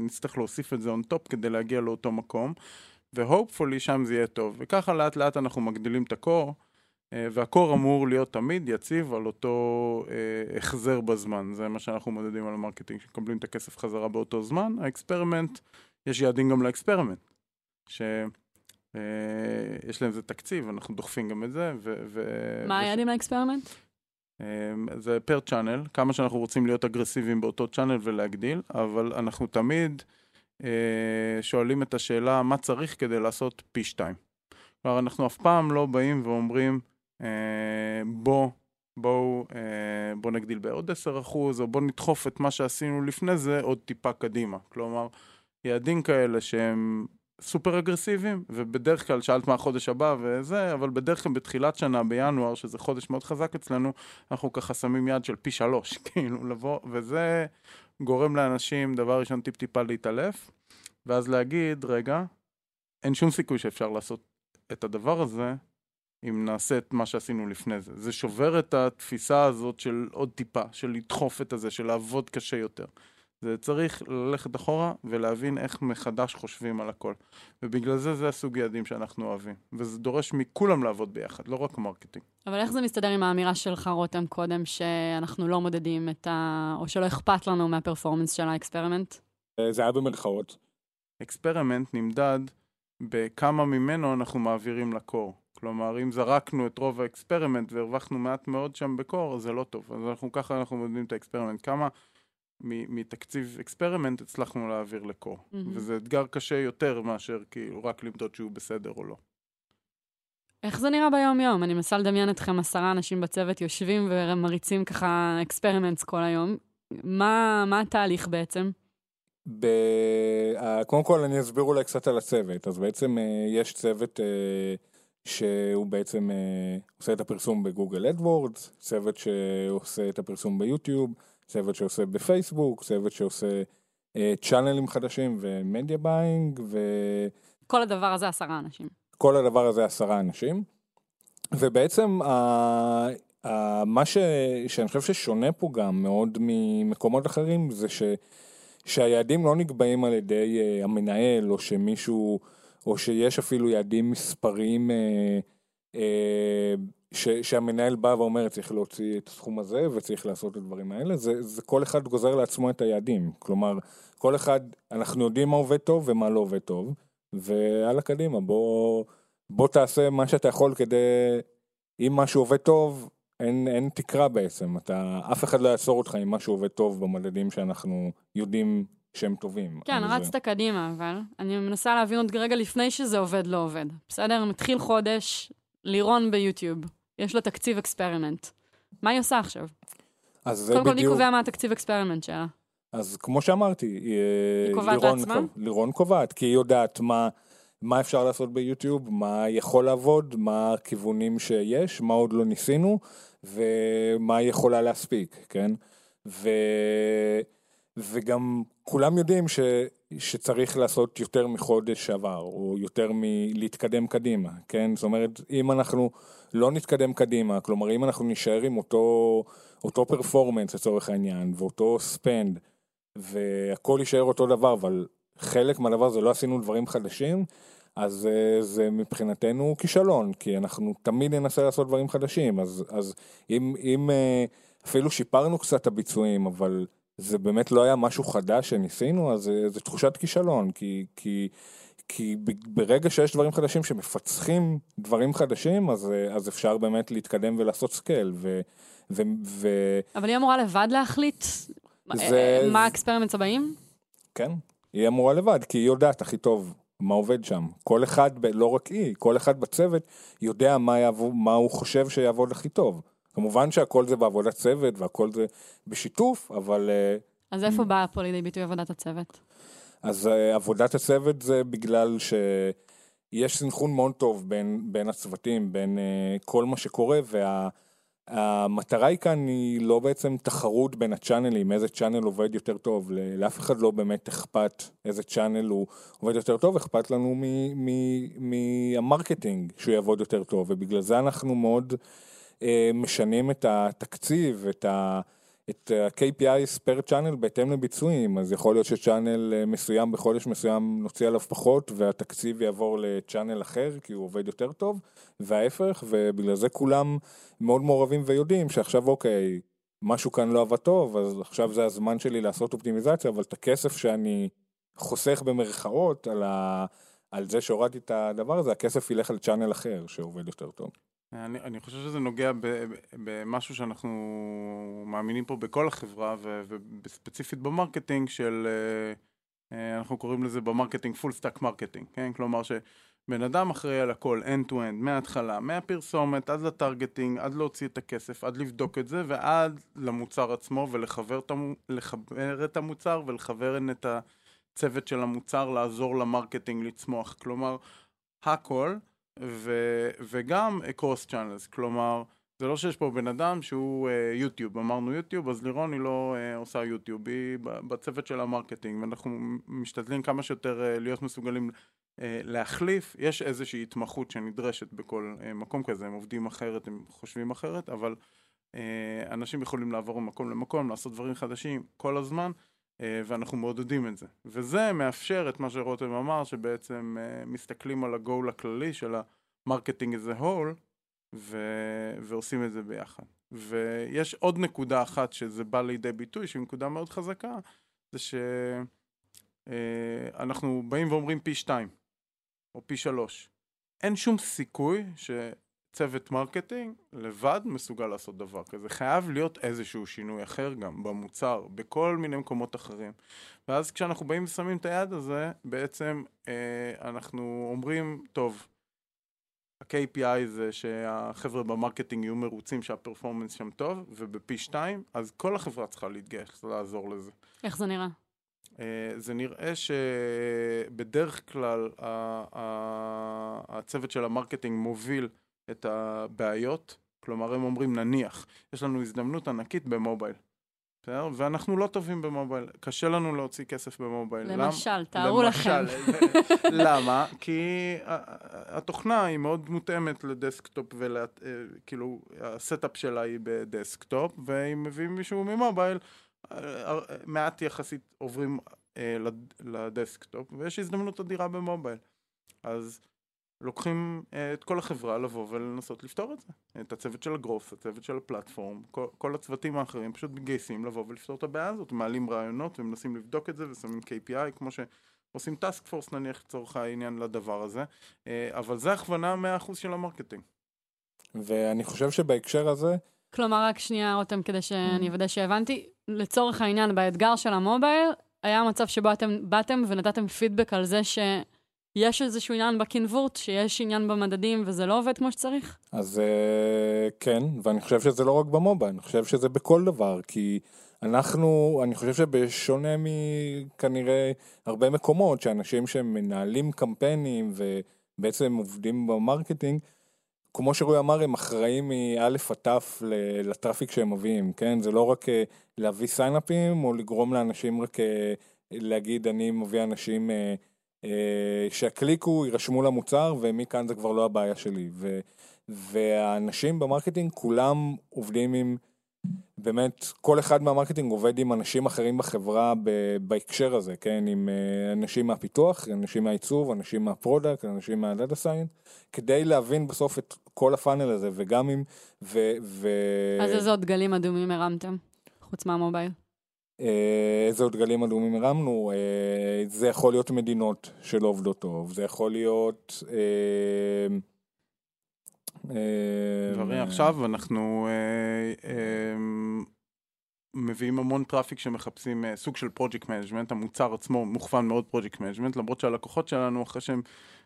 נצטרך להוסיף את זה on top כדי להגיע לאותו מקום, ו hopefully שם זה יהיה טוב. וככה לאט לאט אנחנו מגדילים את ה core, uh, וה core אמור להיות תמיד יציב על אותו החזר בזמן. זה מה שאנחנו מודדים על ה marketing, שמקבלים את הכסף חזרה באותו זמן. ה experiment, יש יעדים גם ל experiment. ש... Uh, יש להם איזה תקציב, אנחנו דוחפים גם את זה. ו- ו- מה היעדים לאקספרימנט? Um, זה פר צ'אנל, כמה שאנחנו רוצים להיות אגרסיביים באותו צ'אנל ולהגדיל, אבל אנחנו תמיד uh, שואלים את השאלה מה צריך כדי לעשות פי שתיים. כלומר, אנחנו אף פעם לא באים ואומרים בוא, בואו בוא נגדיל בעוד 10% או בוא נדחוף את מה שעשינו לפני זה עוד טיפה קדימה. כלומר, יעדים כאלה שהם סופר אגרסיביים, ובדרך כלל שאלת מה החודש הבא וזה, אבל בדרך כלל בתחילת שנה, בינואר, שזה חודש מאוד חזק אצלנו, אנחנו ככה שמים יד של פי שלוש, כאילו, לבוא, וזה גורם לאנשים, דבר ראשון, טיפ-טיפה להתעלף, ואז להגיד, רגע, אין שום סיכוי שאפשר לעשות את הדבר הזה, אם נעשה את מה שעשינו לפני זה. זה שובר את התפיסה הזאת של עוד טיפה, של לדחוף את הזה, של לעבוד קשה יותר. זה צריך ללכת אחורה ולהבין איך מחדש חושבים על הכל. ובגלל זה זה הסוג יעדים שאנחנו אוהבים. וזה דורש מכולם לעבוד ביחד, לא רק marketing. אבל איך זה מסתדר עם האמירה שלך, רותם, קודם, שאנחנו לא מודדים את ה... או שלא אכפת לנו מה performance של ה experiment? אה, זה היה במרכאות. experiment נמדד בכמה ממנו אנחנו מעבירים ל core. כלומר, אם זרקנו את רוב ה experiment והרווחנו מעט מאוד שם ב core, זה לא טוב. אז אנחנו ככה אנחנו מודדים את ה experiment. כמה מתקציב experiment הצלחנו להעביר ל core. Mm-hmm. וזה אתגר קשה יותר מאשר כאילו רק למדוד שהוא בסדר או לא. איך זה נראה ביום-יום? אני מנסה לדמיין אתכם עשרה אנשים בצוות יושבים ומריצים ככה experiments כל היום. מה, מה התהליך בעצם? ב... קודם כל אני אסביר אולי קצת על הצוות. אז בעצם אה, יש צוות אה, שהוא בעצם אה, עושה את הפרסום ב Google AdWords, צוות שעושה את הפרסום ב YouTube. צוות שעושה בפייסבוק, צוות שעושה אה, channelים חדשים ו media buying ו... כל הדבר הזה עשרה אנשים. כל הדבר הזה עשרה אנשים. ובעצם ה... ה... מה ש... שאני חושב ששונה פה גם מאוד ממקומות אחרים זה ש... שהיעדים לא נקבעים על ידי uh, המנהל או שמישהו, או שיש אפילו יעדים מספריים uh, uh, ש, שהמנהל בא ואומר צריך להוציא את הסכום הזה וצריך לעשות את הדברים האלה, זה, זה כל אחד גוזר לעצמו את היעדים. כלומר, כל אחד, אנחנו יודעים מה עובד טוב ומה לא עובד טוב, והלאה קדימה, בוא, בוא תעשה מה שאתה יכול כדי, אם משהו עובד טוב, אין, אין תקרה בעצם, אתה, אף אחד לא יעצור אותך אם משהו עובד טוב במדדים שאנחנו יודעים שהם טובים. כן, רצת זה... קדימה, אבל אני מנסה להבין עוד רגע לפני שזה עובד, לא עובד. בסדר? מתחיל חודש, לירון ב YouTube. יש לה תקציב experiment. מה היא עושה עכשיו? אז זה בדיוק... קודם כל, מי קובע מה התקציב experiment שלה? אז כמו שאמרתי, היא היא קובעת לעצמה? לירון קובעת, כי היא יודעת מה, מה אפשר לעשות ב YouTube, מה יכול לעבוד, מה הכיוונים שיש, מה עוד לא ניסינו, ומה היא יכולה להספיק, כן? ו... וגם כולם יודעים ש... שצריך לעשות יותר מחודש שעבר, או יותר מלהתקדם קדימה, כן? זאת אומרת, אם אנחנו לא נתקדם קדימה, כלומר, אם אנחנו נישאר עם אותו, אותו פרפורמנס לצורך העניין, ואותו ספנד, והכל יישאר אותו דבר, אבל חלק מהדבר זה לא עשינו דברים חדשים, אז uh, זה מבחינתנו כישלון, כי אנחנו תמיד ננסה לעשות דברים חדשים, אז, אז אם, אם uh, אפילו שיפרנו קצת את הביצועים, אבל זה באמת לא היה משהו חדש שניסינו, אז זה תחושת כישלון, כי, כי, כי ברגע שיש דברים חדשים שמפצחים דברים חדשים, אז, אז אפשר באמת להתקדם ולעשות scale. ו, ו, ו... אבל היא אמורה לבד להחליט זה... מה ה experiments הבאים? כן, היא אמורה לבד, כי היא יודעת הכי טוב מה עובד שם. כל אחד, לא רק היא, כל אחד בצוות יודע מה, יעבור, מה הוא חושב שיעבוד הכי טוב. כמובן שהכל זה בעבודת צוות והכל זה בשיתוף, אבל... אה, אז איפה באה פה לידי ביטוי עבודת הצוות? אז uh, עבודת הצוות זה בגלל שיש סנכרון מאוד טוב בין, בין הצוותים, בין uh, כל מה שקורה, וה, היא כאן היא לא בעצם תחרות בין הצ'אנלים, איזה צ'אנל עובד יותר טוב, לאף אחד לא באמת אכפת איזה צ'אנל הוא עובד יותר טוב, אכפת לנו מהמרקטינג שהוא יעבוד יותר טוב, ובגלל זה אנחנו מאוד... משנים את התקציב, את ה... את ה-KPIs פר צ'אנל בהתאם לביצועים, אז יכול להיות שצ'אנל אה, מסוים בחודש מסוים נוציא עליו פחות והתקציב יעבור לצ'אנל אחר כי הוא עובד יותר טוב, וההפך, ובגלל זה כולם מאוד מעורבים ויודעים שעכשיו אוקיי, משהו כאן לא עבד טוב, אז עכשיו זה הזמן שלי לעשות אופטימיזציה, אבל את הכסף שאני חוסך במרכאות על, ה... על זה שהורדתי את הדבר הזה, הכסף ילך על צ'אנל אחר שעובד יותר טוב. אני, אני חושב שזה נוגע במשהו שאנחנו מאמינים פה בכל החברה ובספציפית ב marketing של, אה, אה, אנחנו קוראים לזה ב marketing full stack marketing, כן? כלומר שבן אדם אחראי על הכל end to end, מההתחלה, מהפרסומת עד ל targeting, עד להוציא את הכסף, עד לבדוק את זה ועד למוצר עצמו ולחבר את המוצר ולכוון את הצוות של המוצר לעזור ל marketing לצמוח. כלומר, הכל, ו, וגם cross channels, כלומר, זה לא שיש פה בן אדם שהוא uh, YouTube, אמרנו YouTube, אז לירון היא לא uh, עושה YouTube, היא בצוות של ה marketing, ואנחנו משתדלים כמה שיותר uh, להיות מסוגלים uh, להחליף, יש איזושהי התמחות שנדרשת בכל uh, מקום כזה, הם עובדים אחרת, הם חושבים אחרת, אבל uh, אנשים יכולים לעבור ממקום למקום, לעשות דברים חדשים כל הזמן, uh, ואנחנו מעודדים את זה. וזה מאפשר את מה שרותם אמר, שבעצם uh, מסתכלים על הגול הכללי של ה marketing as a whole, ו... ועושים את זה ביחד. ויש עוד נקודה אחת שזה בא לידי ביטוי, שהיא נקודה מאוד חזקה, זה שאנחנו אה, באים ואומרים פי שתיים, או פי שלוש. אין שום סיכוי שצוות marketing לבד מסוגל לעשות דבר כזה. חייב להיות איזשהו שינוי אחר גם במוצר, בכל מיני מקומות אחרים. ואז כשאנחנו באים ושמים את היעד הזה, בעצם אה, אנחנו אומרים, טוב, ה-KPI זה שהחבר'ה ב marketing יהיו מרוצים שה performance שם טוב, ובפי שתיים, אז כל החברה צריכה להתגייס לעזור לזה. איך זה נראה? Uh, זה נראה שבדרך כלל הצוות של ה marketing מוביל את הבעיות, כלומר הם אומרים נניח, יש לנו הזדמנות ענקית ב mobile. בסדר? ואנחנו לא טובים ב mobile, קשה לנו להוציא כסף ב mobile. למשל, למ... תארו לכם. למה? כי התוכנה היא מאוד מותאמת ל desktop, וכאילו, אה, ה setup שלה היא ב desktop, ואם מביאים מישהו מ mobile, אה, אה, מעט יחסית עוברים ל desktop, ויש הזדמנות אדירה ב mobile. אז לוקחים אה, את כל החברה לבוא ולנסות לפתור את זה. את הצוות של ה growth, הצוות של ה platform, כל, כל הצוותים האחרים פשוט מתגייסים לבוא ולפתור את הבעיה הזאת, מעלים רעיונות ומנסים לבדוק את זה ושמים KPI כמו שעושים task force נניח לצורך העניין לדבר הזה, אה, אבל זה הכוונה 100% של ה marketing. ואני חושב שבהקשר הזה... כלומר, רק שנייה, רותם, כדי שאני mm. אוודא שהבנתי, לצורך העניין, באתגר של ה mobile, היה מצב שבו אתם באתם ונתתם פידבק על זה ש... יש איזשהו עניין ב convert, שיש עניין במדדים וזה לא עובד כמו שצריך? אז אה, כן, ואני חושב שזה לא רק ב mobile, אני חושב שזה בכל דבר, כי אנחנו, אני חושב שבשונה מכנראה הרבה מקומות, שאנשים שמנהלים קמפיינים ובעצם עובדים ב marketing, כמו שרועי אמר, הם אחראים מאלף עד תף ל traffic שהם מביאים, כן? זה לא רק אה, להביא סיינאפים או לגרום לאנשים רק אה, להגיד אני מביא אנשים שיקליקו, יירשמו למוצר, ומכאן זה כבר לא הבעיה שלי. ו, והאנשים ב marketing כולם עובדים עם, באמת, כל אחד מה marketing עובד עם אנשים אחרים בחברה ב, בהקשר הזה, כן? עם אה, אנשים מהפיתוח, אנשים מהעיצוב, אנשים מה product, אנשים מה data science, כדי להבין בסוף את כל ה funnel הזה, וגם עם... ו, ו... אז איזה עוד דגלים אדומים הרמתם, חוץ מה mobile? אה, איזה עוד דגלים אדומים הרמנו, אה, זה יכול להיות מדינות שלא עובדות טוב, זה יכול להיות... אה, דברים עכשיו אנחנו מביאים המון traffic שמחפשים סוג של project management, המוצר עצמו מוכוון מאוד project management, למרות שהלקוחות שלנו אחרי שהם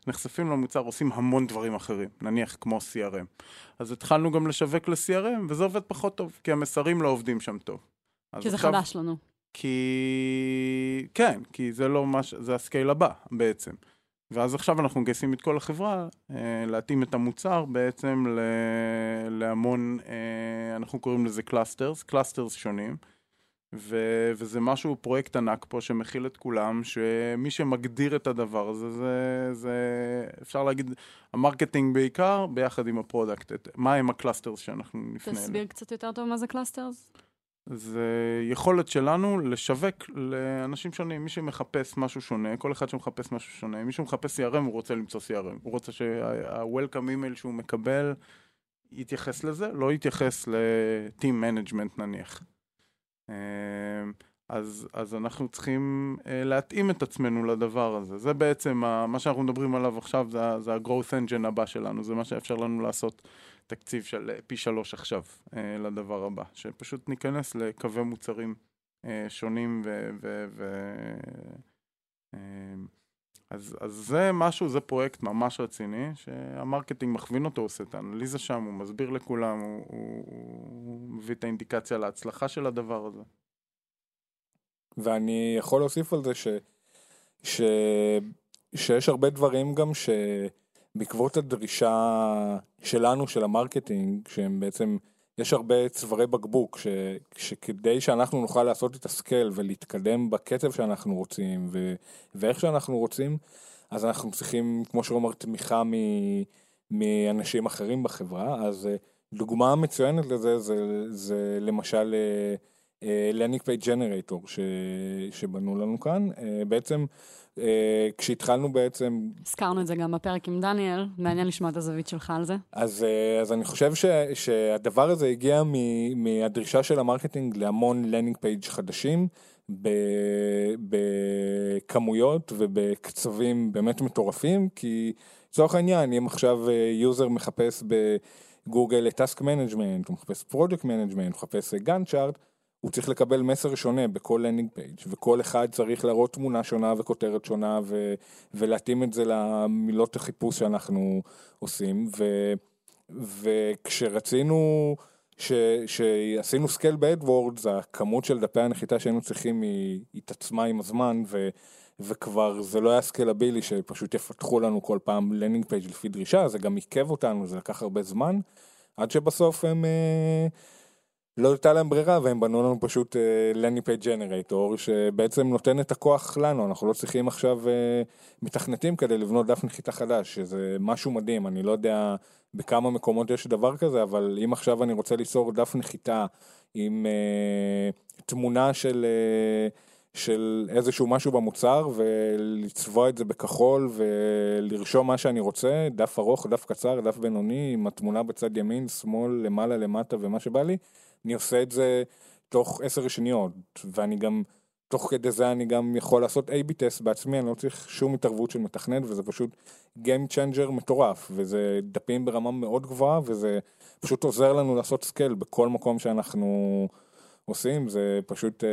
נחשפים למוצר עושים המון דברים אחרים, נניח כמו CRM. אז התחלנו גם לשווק ל-CRM וזה עובד פחות טוב, כי המסרים לא עובדים שם טוב. כי זה עכשיו, חדש לנו. כי... כן, כי זה לא מה ש... זה ה scale הבא בעצם. ואז עכשיו אנחנו מגייסים את כל החברה אה, להתאים את המוצר בעצם ל... להמון, אה, אנחנו קוראים לזה clusters, clusters שונים. ו... וזה משהו, פרויקט ענק פה שמכיל את כולם, שמי שמגדיר את הדבר הזה, זה, זה אפשר להגיד, ה marketing בעיקר, ביחד עם ה product, את... מה הם ה clusters שאנחנו נפנה אליהם. תסביר קצת יותר טוב מה זה clusters. זה יכולת שלנו לשווק לאנשים שונים, מי שמחפש משהו שונה, כל אחד שמחפש משהו שונה, מי שמחפש CRM הוא רוצה למצוא CRM, הוא רוצה שה-Welcome email שהוא מקבל יתייחס לזה, לא יתייחס ל-Team Management נניח. אמ, אז, אז אנחנו צריכים uh, להתאים את עצמנו לדבר הזה. זה בעצם, מה שאנחנו מדברים עליו עכשיו, זה, זה ה-growth engine הבא שלנו, זה מה שאפשר לנו לעשות תקציב של אה, פי שלוש עכשיו אה, לדבר הבא, שפשוט ניכנס לקווי מוצרים אה, שונים ו... ו, ו אז, אז זה משהו, זה פרויקט ממש רציני, שה marketing מכווין אותו, עושה את האנליזה שם, הוא מסביר לכולם, הוא, הוא, הוא מביא את האינדיקציה להצלחה של הדבר הזה. ואני יכול להוסיף על זה ש... ש... שיש הרבה דברים גם שבעקבות הדרישה שלנו, של ה marketing, שהם בעצם, יש הרבה צווארי בקבוק, ש... שכדי שאנחנו נוכל לעשות את ה scale ולהתקדם בקצב שאנחנו רוצים ו... ואיך שאנחנו רוצים, אז אנחנו צריכים, כמו שאומר, תמיכה מ... מאנשים אחרים בחברה, אז אה, דוגמה מצוינת לזה זה, זה למשל landing page generator שבנו לנו כאן, אה, בעצם אה, כשהתחלנו בעצם... הזכרנו את זה גם בפרק עם דניאל, מעניין לשמוע את הזווית שלך על זה. אז, אז אני חושב ש, שהדבר הזה הגיע מ, מהדרישה של ה marketing להמון landing page חדשים. בכמויות ובקצבים באמת מטורפים, כי לצורך העניין, אם עכשיו user מחפש בגוגל את task management, הוא מחפש project management, הוא מחפש Gantt chart, הוא צריך לקבל מסר שונה בכל landing page וכל אחד צריך להראות תמונה שונה וכותרת שונה ולהתאים את זה למילות החיפוש שאנחנו עושים. וכשרצינו שעשינו scale ב AdWords הכמות של דפי הנחיתה שהיינו צריכים היא התעצמה עם הזמן וכבר זה לא היה scalable שפשוט יפתחו לנו כל פעם landing page לפי דרישה, זה גם עיכב אותנו, זה לקח הרבה זמן, עד שבסוף הם אה, לא הייתה להם ברירה והם בנו לנו פשוט landing page generator שבעצם נותן את הכוח לנו, אנחנו לא צריכים עכשיו אה, מתכנתים כדי לבנות דף נחיתה חדש, שזה משהו מדהים, אני לא יודע בכמה מקומות יש דבר כזה, אבל אם עכשיו אני רוצה ליצור דף נחיתה עם אה, תמונה של... אה, של איזשהו משהו במוצר ולצבוע את זה בכחול ולרשום מה שאני רוצה, דף ארוך, דף קצר, דף בינוני, עם התמונה בצד ימין, שמאל, למעלה, למטה ומה שבא לי, אני עושה את זה תוך עשר שניות, ואני גם, תוך כדי זה אני גם יכול לעשות A-B טסט בעצמי, אני לא צריך שום התערבות של מתכנת, וזה פשוט Game Changer מטורף, וזה דפים ברמה מאוד גבוהה, וזה פשוט עוזר לנו לעשות scale בכל מקום שאנחנו... עושים, זה פשוט אה,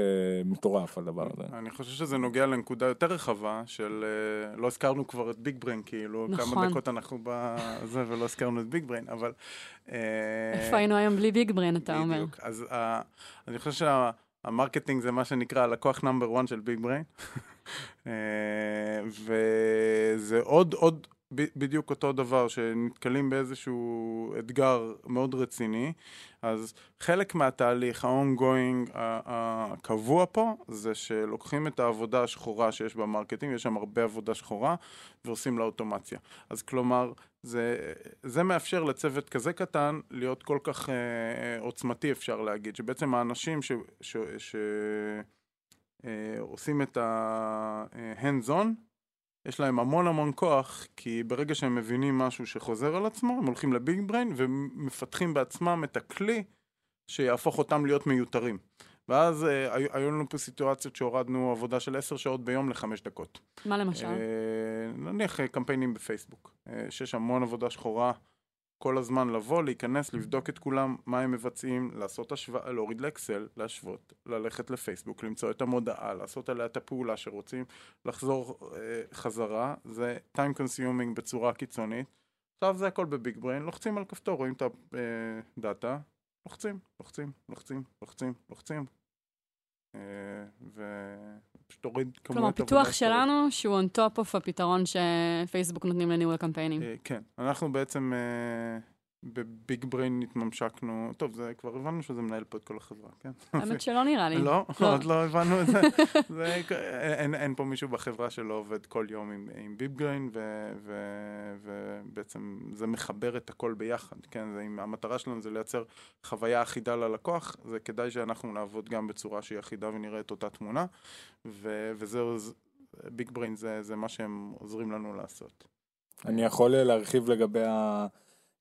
מטורף הדבר הזה. אני חושב שזה נוגע לנקודה יותר רחבה של, אה, לא הזכרנו כבר את BigBrain, כאילו, נכון. כמה דקות אנחנו בזה ולא הזכרנו את BigBrain, אבל... אה, איפה היינו היום בלי BigBrain, אתה בדיוק. אומר? בדיוק, אז אה, אני חושב שה marketing זה מה שנקרא הלקוח number 1 של BigBrain, אה, וזה עוד, עוד... בדיוק אותו דבר, שנתקלים באיזשהו אתגר מאוד רציני, אז חלק מהתהליך, ה-ongoing, הקבוע פה, זה שלוקחים את העבודה השחורה שיש ב-marketing, יש שם הרבה עבודה שחורה, ועושים לה אוטומציה. אז כלומר, זה, זה מאפשר לצוות כזה קטן להיות כל כך אה, עוצמתי, אפשר להגיד, שבעצם האנשים ש... ש, ש אה, עושים את ה-hands on, יש להם המון המון כוח, כי ברגע שהם מבינים משהו שחוזר על עצמו, הם הולכים ל-BigBrain ומפתחים בעצמם את הכלי שיהפוך אותם להיות מיותרים. ואז אה, היו לנו פה סיטואציות שהורדנו עבודה של עשר שעות ביום לחמש דקות. מה למשל? אה, נניח אה, קמפיינים בפייסבוק, אה, שיש המון עבודה שחורה. כל הזמן לבוא, להיכנס, לבדוק את כולם, מה הם מבצעים, לעשות השוואה, להוריד לאקסל, להשוות, ללכת לפייסבוק, למצוא את המודעה, לעשות עליה את הפעולה שרוצים, לחזור אה, חזרה, זה time consuming בצורה קיצונית. עכשיו זה הכל ב-BigBrain, לוחצים על כפתור, רואים את ה-data, אה, לוחצים, לוחצים, לוחצים, לוחצים, לוחצים. אה, ופשוט תוריד כמויות. כלומר, פיתוח שלנו שהוא on top of הפתרון שפייסבוק נותנים לניהול הקמפיינים. אה, כן, אנחנו בעצם אה, ב-BigBrain התממשקנו, טוב, זה כבר הבנו שזה מנהל פה את כל החברה, כן? האמת שלא נראה לי. לא? לא. עוד לא הבנו את זה. זה אין, אין פה מישהו בחברה שלא עובד כל יום עם, עם BigBrain, ובעצם זה מחבר את הכל ביחד, כן? זה, המטרה שלנו זה לייצר חוויה אחידה ללקוח, זה כדאי שאנחנו נעבוד גם בצורה שהיא אחידה ונראה את אותה תמונה, ו, וזהו, ביג בריין זה, זה מה שהם עוזרים לנו לעשות. אני יכול להרחיב לגבי ה...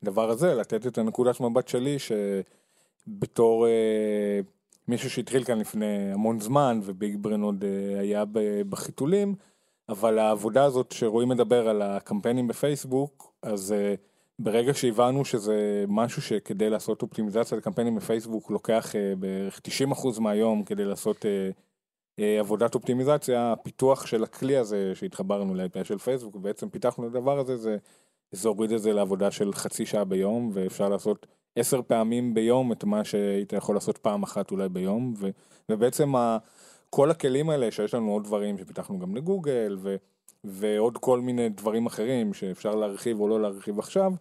הדבר הזה, לתת את הנקודת מבט שלי שבתור אה, מישהו שהתחיל כאן לפני המון זמן וביג ברן עוד אה, היה בחיתולים, אבל העבודה הזאת שרועי מדבר על הקמפיינים בפייסבוק, אז אה, ברגע שהבנו שזה משהו שכדי לעשות אופטימיזציה לקמפיינים בפייסבוק לוקח אה, בערך 90% מהיום כדי לעשות אה, אה, עבודת אופטימיזציה, הפיתוח של הכלי הזה שהתחברנו ל-API של פייסבוק, ובעצם פיתחנו את הדבר הזה, זה זה הוריד את זה לעבודה של חצי שעה ביום, ואפשר לעשות עשר פעמים ביום את מה שהיית יכול לעשות פעם אחת אולי ביום, ו, ובעצם ה, כל הכלים האלה שיש לנו עוד דברים שפיתחנו גם לגוגל ו, ועוד כל מיני דברים אחרים שאפשר להרחיב או לא להרחיב עכשיו.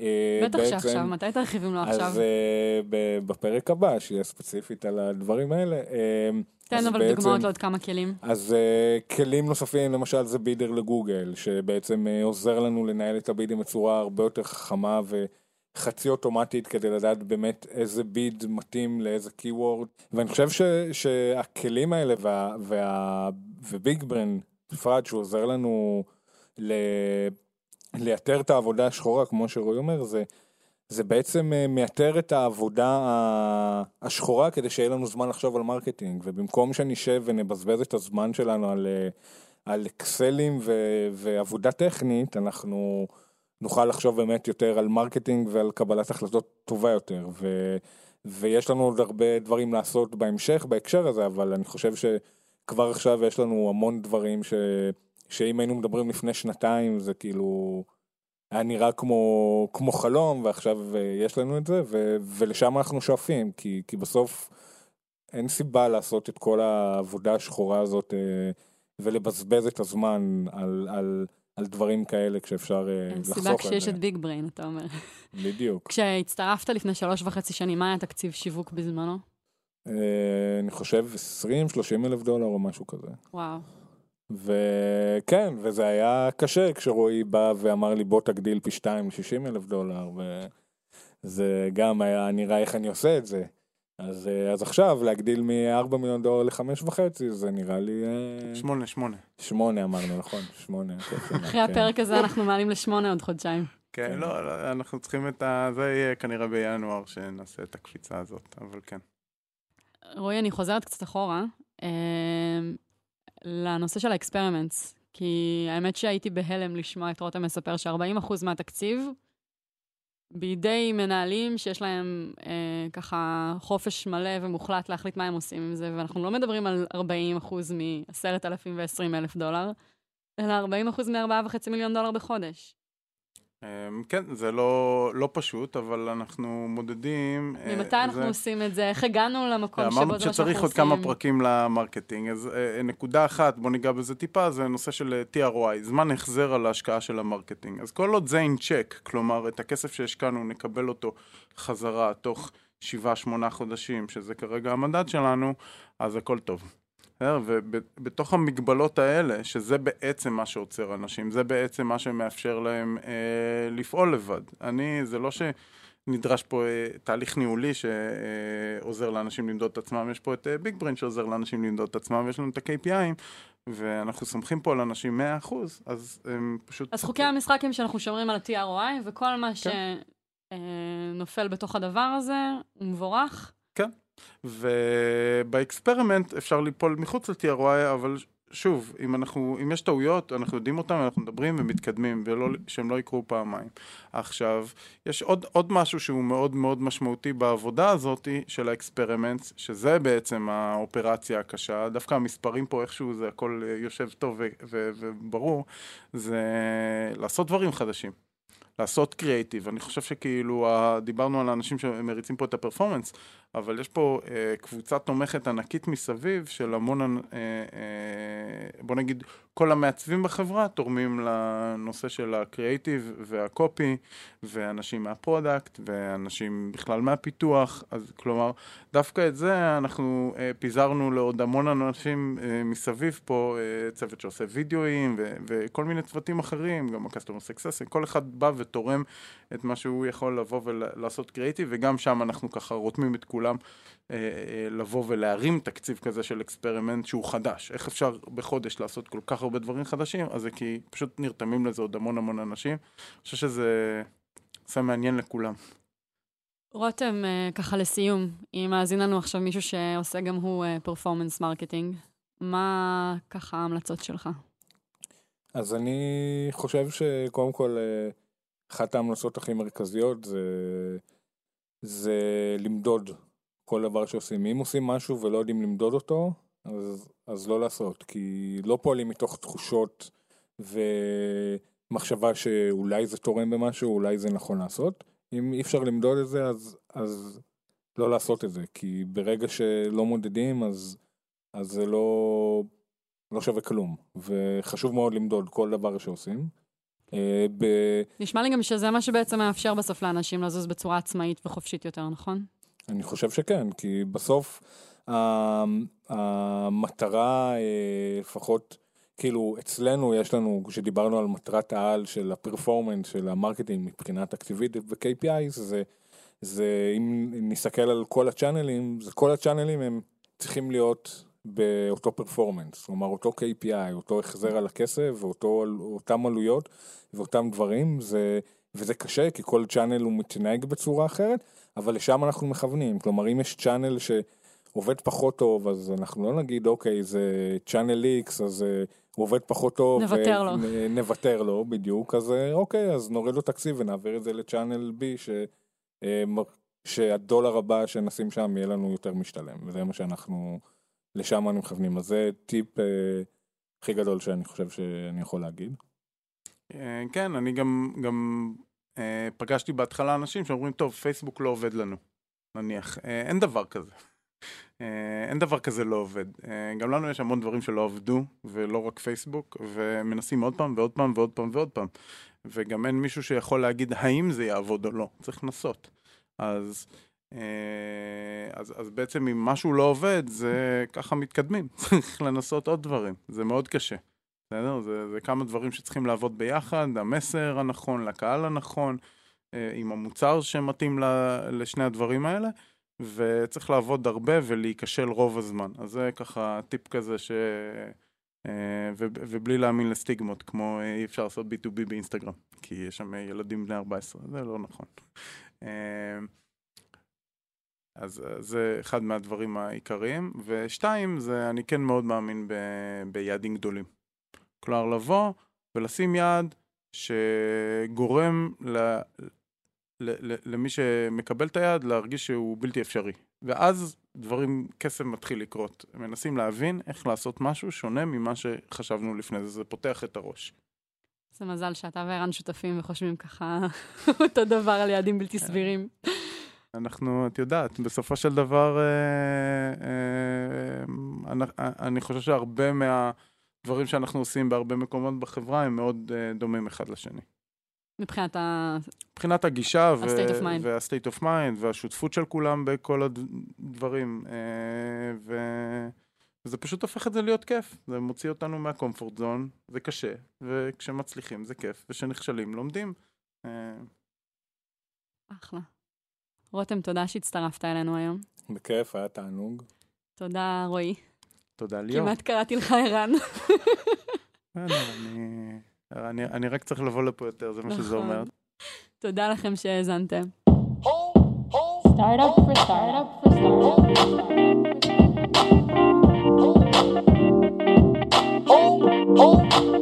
אה, בטח בעצם, שעכשיו, מתי תרחיבים לו עכשיו? אז uh, בפרק הבא, שיהיה ספציפית על הדברים האלה. תן אבל בעצם, דוגמאות לעוד כמה כלים. אז uh, כלים נוספים, למשל זה בידר לגוגל, שבעצם uh, עוזר לנו לנהל את הבידים בצורה הרבה יותר חכמה וחצי אוטומטית כדי לדעת באמת איזה ביד מתאים לאיזה קי-וורד. ואני חושב ש, שהכלים האלה וה, וה, ו-BigBrain, בפרט שהוא עוזר לנו ל... לייתר את העבודה השחורה, כמו שרועי אומר, זה, זה בעצם אה, מייתר את העבודה השחורה כדי שיהיה לנו זמן לחשוב על marketing, ובמקום שנשב ונבזבז את הזמן שלנו על, אה, על אקסלים ו, ועבודה טכנית, אנחנו נוכל לחשוב באמת יותר על marketing ועל קבלת החלטות טובה יותר. ו, ויש לנו עוד הרבה דברים לעשות בהמשך בהקשר הזה, אבל אני חושב שכבר עכשיו יש לנו המון דברים ש... שאם היינו מדברים לפני שנתיים זה כאילו היה נראה כמו, כמו חלום ועכשיו אה, יש לנו את זה ו, ולשם אנחנו שואפים כי, כי בסוף אין סיבה לעשות את כל העבודה השחורה הזאת אה, ולבזבז את הזמן על, על, על דברים כאלה כשאפשר אה, לחסוך על זה. סיבה כשיש את ביג בריין אתה אומר. בדיוק. כשהצטרפת לפני שלוש וחצי שנים מה היה תקציב שיווק בזמנו? אני חושב 20-30 אלף דולר או משהו כזה. וואו. וכן, וזה היה קשה כשרועי בא ואמר לי בוא תגדיל פי שתיים ל-60 אלף דולר, וזה גם היה נראה איך אני עושה את זה. אז, אז עכשיו להגדיל מ-4 מיליון דולר ל-5 וחצי זה נראה לי... 8, 8. 8 אמרנו נכון, 8. אחרי כן. הפרק הזה אנחנו מעלים ל-8 עוד חודשיים. כן, כן, לא, לא, אנחנו צריכים את ה... זה יהיה כנראה בינואר שנעשה את הקפיצה הזאת, אבל כן. רועי, אני חוזרת קצת אחורה. אמ, לנושא של ה-experiments, כי האמת שהייתי בהלם לשמוע את רותם מספר ש-40% מהתקציב בידי מנהלים שיש להם אה, ככה חופש מלא ומוחלט להחליט מה הם עושים עם זה, ואנחנו לא מדברים על 40% מ-10,000 ו-20,000 דולר, אלא 40% מ-4.5 מיליון דולר בחודש. אמ, כן, זה לא, לא פשוט, אבל אנחנו מודדים... אה, ממתי אנחנו זה... עושים את זה? איך הגענו למקום שבו זה מה שאנחנו עושים? אמרנו שצריך עוד כמה פרקים ל-marketing. אז אה, נקודה אחת, בוא ניגע בזה טיפה, זה נושא של אה, TROI, זמן החזר על ההשקעה של ה-marketing. אז כל עוד זה in check, כלומר, את הכסף שהשקענו, נקבל אותו חזרה תוך 7-8 חודשים, שזה כרגע המדד שלנו, אז הכל טוב. ובתוך המגבלות האלה, שזה בעצם מה שעוצר אנשים, זה בעצם מה שמאפשר להם אה, לפעול לבד. אני, זה לא שנדרש פה אה, תהליך ניהולי שעוזר לאנשים למדוד את עצמם, יש פה את אה, ביג ברין שעוזר לאנשים למדוד את עצמם, ויש לנו את ה-KPIים, ואנחנו סומכים פה על אנשים 100%, אז הם פשוט... אז חוקי המשחק הם שאנחנו שומרים על ה-TROI, וכל מה כן. שנופל בתוך הדבר הזה הוא מבורך. כן. וב-experiment אפשר ליפול מחוץ ל-TROI, אבל שוב, אם, אנחנו, אם יש טעויות, אנחנו יודעים אותן, אנחנו מדברים ומתקדמים, ולא, שהם לא יקרו פעמיים. עכשיו, יש עוד, עוד משהו שהוא מאוד מאוד משמעותי בעבודה הזאת של ה-experiment, שזה בעצם האופרציה הקשה, דווקא המספרים פה איכשהו זה הכל יושב טוב וברור, זה לעשות דברים חדשים. לעשות קריאיטיב, אני חושב שכאילו דיברנו על האנשים שמריצים פה את ה-performance, אבל יש פה אה, קבוצה תומכת ענקית מסביב של המון, אה, אה, בוא נגיד, כל המעצבים בחברה תורמים לנושא של ה-creative וה-copy, ואנשים מה-product, ואנשים בכלל מהפיתוח, אז כלומר, דווקא את זה אנחנו אה, פיזרנו לעוד המון אנשים אה, מסביב פה, אה, צוות שעושה וידאוים, ו- וכל מיני צוותים אחרים, גם ה-customer success, כל אחד בא ותורם את מה שהוא יכול לבוא ולעשות קריאיטיב, וגם שם אנחנו ככה רותמים את כולם אה, אה, לבוא ולהרים תקציב כזה של experiment שהוא חדש. איך אפשר בחודש לעשות כל כך הרבה דברים חדשים? אז זה כי פשוט נרתמים לזה עוד המון המון אנשים. אני חושב שזה נושא מעניין לכולם. רותם, אה, ככה לסיום, אם מאזין לנו עכשיו מישהו שעושה גם הוא performance marketing, מה ככה ההמלצות שלך? אז אני חושב שקודם כל, אחת ההמלצות הכי מרכזיות זה, זה למדוד כל דבר שעושים. אם עושים משהו ולא יודעים למדוד אותו, אז, אז לא לעשות, כי לא פועלים מתוך תחושות ומחשבה שאולי זה תורם במשהו, אולי זה נכון לעשות. אם אי אפשר למדוד את זה, אז, אז לא לעשות את זה, כי ברגע שלא מודדים, אז אז זה לא, לא שווה כלום, וחשוב מאוד למדוד כל דבר שעושים. אה, ב... נשמע לי גם שזה מה שבעצם מאפשר בסוף לאנשים לזוז בצורה עצמאית וחופשית יותר, נכון? אני חושב שכן, כי בסוף ה- המטרה, אה, לפחות, כאילו, אצלנו יש לנו, כשדיברנו על מטרת העל של ה-performance, של ה-marketing מבחינה תקציבית ו-KPI, זה, זה, אם נסתכל על כל הצ'אנלים, זה כל הצ'אנלים הם צריכים להיות באותו פרפורמנס, כלומר אותו KPI, אותו החזר על הכסף, ואותו, אותם עלויות ואותם דברים, זה, וזה קשה כי כל צ'אנל הוא מתנהג בצורה אחרת, אבל לשם אנחנו מכוונים, כלומר אם יש צ'אנל שעובד פחות טוב, אז אנחנו לא נגיד אוקיי זה צ'אנל X, אז אה, הוא עובד פחות טוב, נוותר לו. נ- נוותר לו בדיוק, אז אה, אוקיי, אז נוריד לו תקציב ונעביר את זה לצ'אנל B, ש, אה, שהדולר הבא שנשים שם יהיה לנו יותר משתלם, וזה מה שאנחנו, לשם אנו מכוונים, אז זה טיפ אה, הכי גדול שאני חושב שאני יכול להגיד. אה, כן, אני גם, גם אה, פגשתי בהתחלה אנשים שאומרים, טוב, פייסבוק לא עובד לנו, נניח. אה, אין דבר כזה. אה, אין דבר כזה לא עובד. אה, גם לנו יש המון דברים שלא עבדו, ולא רק פייסבוק, ומנסים עוד פעם ועוד פעם ועוד פעם ועוד פעם. וגם אין מישהו שיכול להגיד האם זה יעבוד או לא, צריך לנסות. אז, אה, אז, אז בעצם אם משהו לא עובד, זה ככה מתקדמים. צריך לנסות עוד דברים, זה מאוד קשה. בסדר? זה, זה כמה דברים שצריכים לעבוד ביחד, המסר הנכון לקהל הנכון, אה, עם המוצר שמתאים לשני הדברים האלה, וצריך לעבוד הרבה ולהיכשל רוב הזמן. אז זה ככה טיפ כזה ש... אה, ובלי להאמין לסטיגמות, כמו אה, אי אפשר לעשות B2B באינסטגרם, כי יש שם ילדים בני 14, זה לא נכון. אז זה אחד מהדברים העיקריים, ושתיים, זה אני כן מאוד מאמין ב- ביעדים גדולים. כלומר, לבוא ולשים יעד שגורם ל... ל- ל- למי שמקבל את היעד להרגיש שהוא בלתי אפשרי. ואז דברים, קסם מתחיל לקרות. מנסים להבין איך לעשות משהו שונה ממה שחשבנו לפני זה, זה פותח את הראש. זה מזל שאתה וערן שותפים וחושבים ככה אותו דבר על יעדים בלתי סבירים. אנחנו, את יודעת, בסופו של דבר, אה, אה, אני, אני חושב שהרבה מהדברים שאנחנו עושים בהרבה מקומות בחברה הם מאוד אה, דומים אחד לשני. מבחינת ה... מבחינת הגישה ו-. וה-state of mind והשותפות של כולם בכל הדברים. אה, ו- וזה פשוט הופך את זה להיות כיף. זה מוציא אותנו מהקומפורט זון, זה קשה, וכשמצליחים זה כיף, וכשנכשלים לומדים. אה, אחלה. רותם, תודה שהצטרפת אלינו היום. בכיף, היה תענוג. תודה, רועי. תודה, ליאור. כמעט קראתי לך ערן. אה, לא, אני רק צריך לבוא לפה יותר, זה מה שזה נכון. אומר. תודה לכם שהאזנתם. Oh for.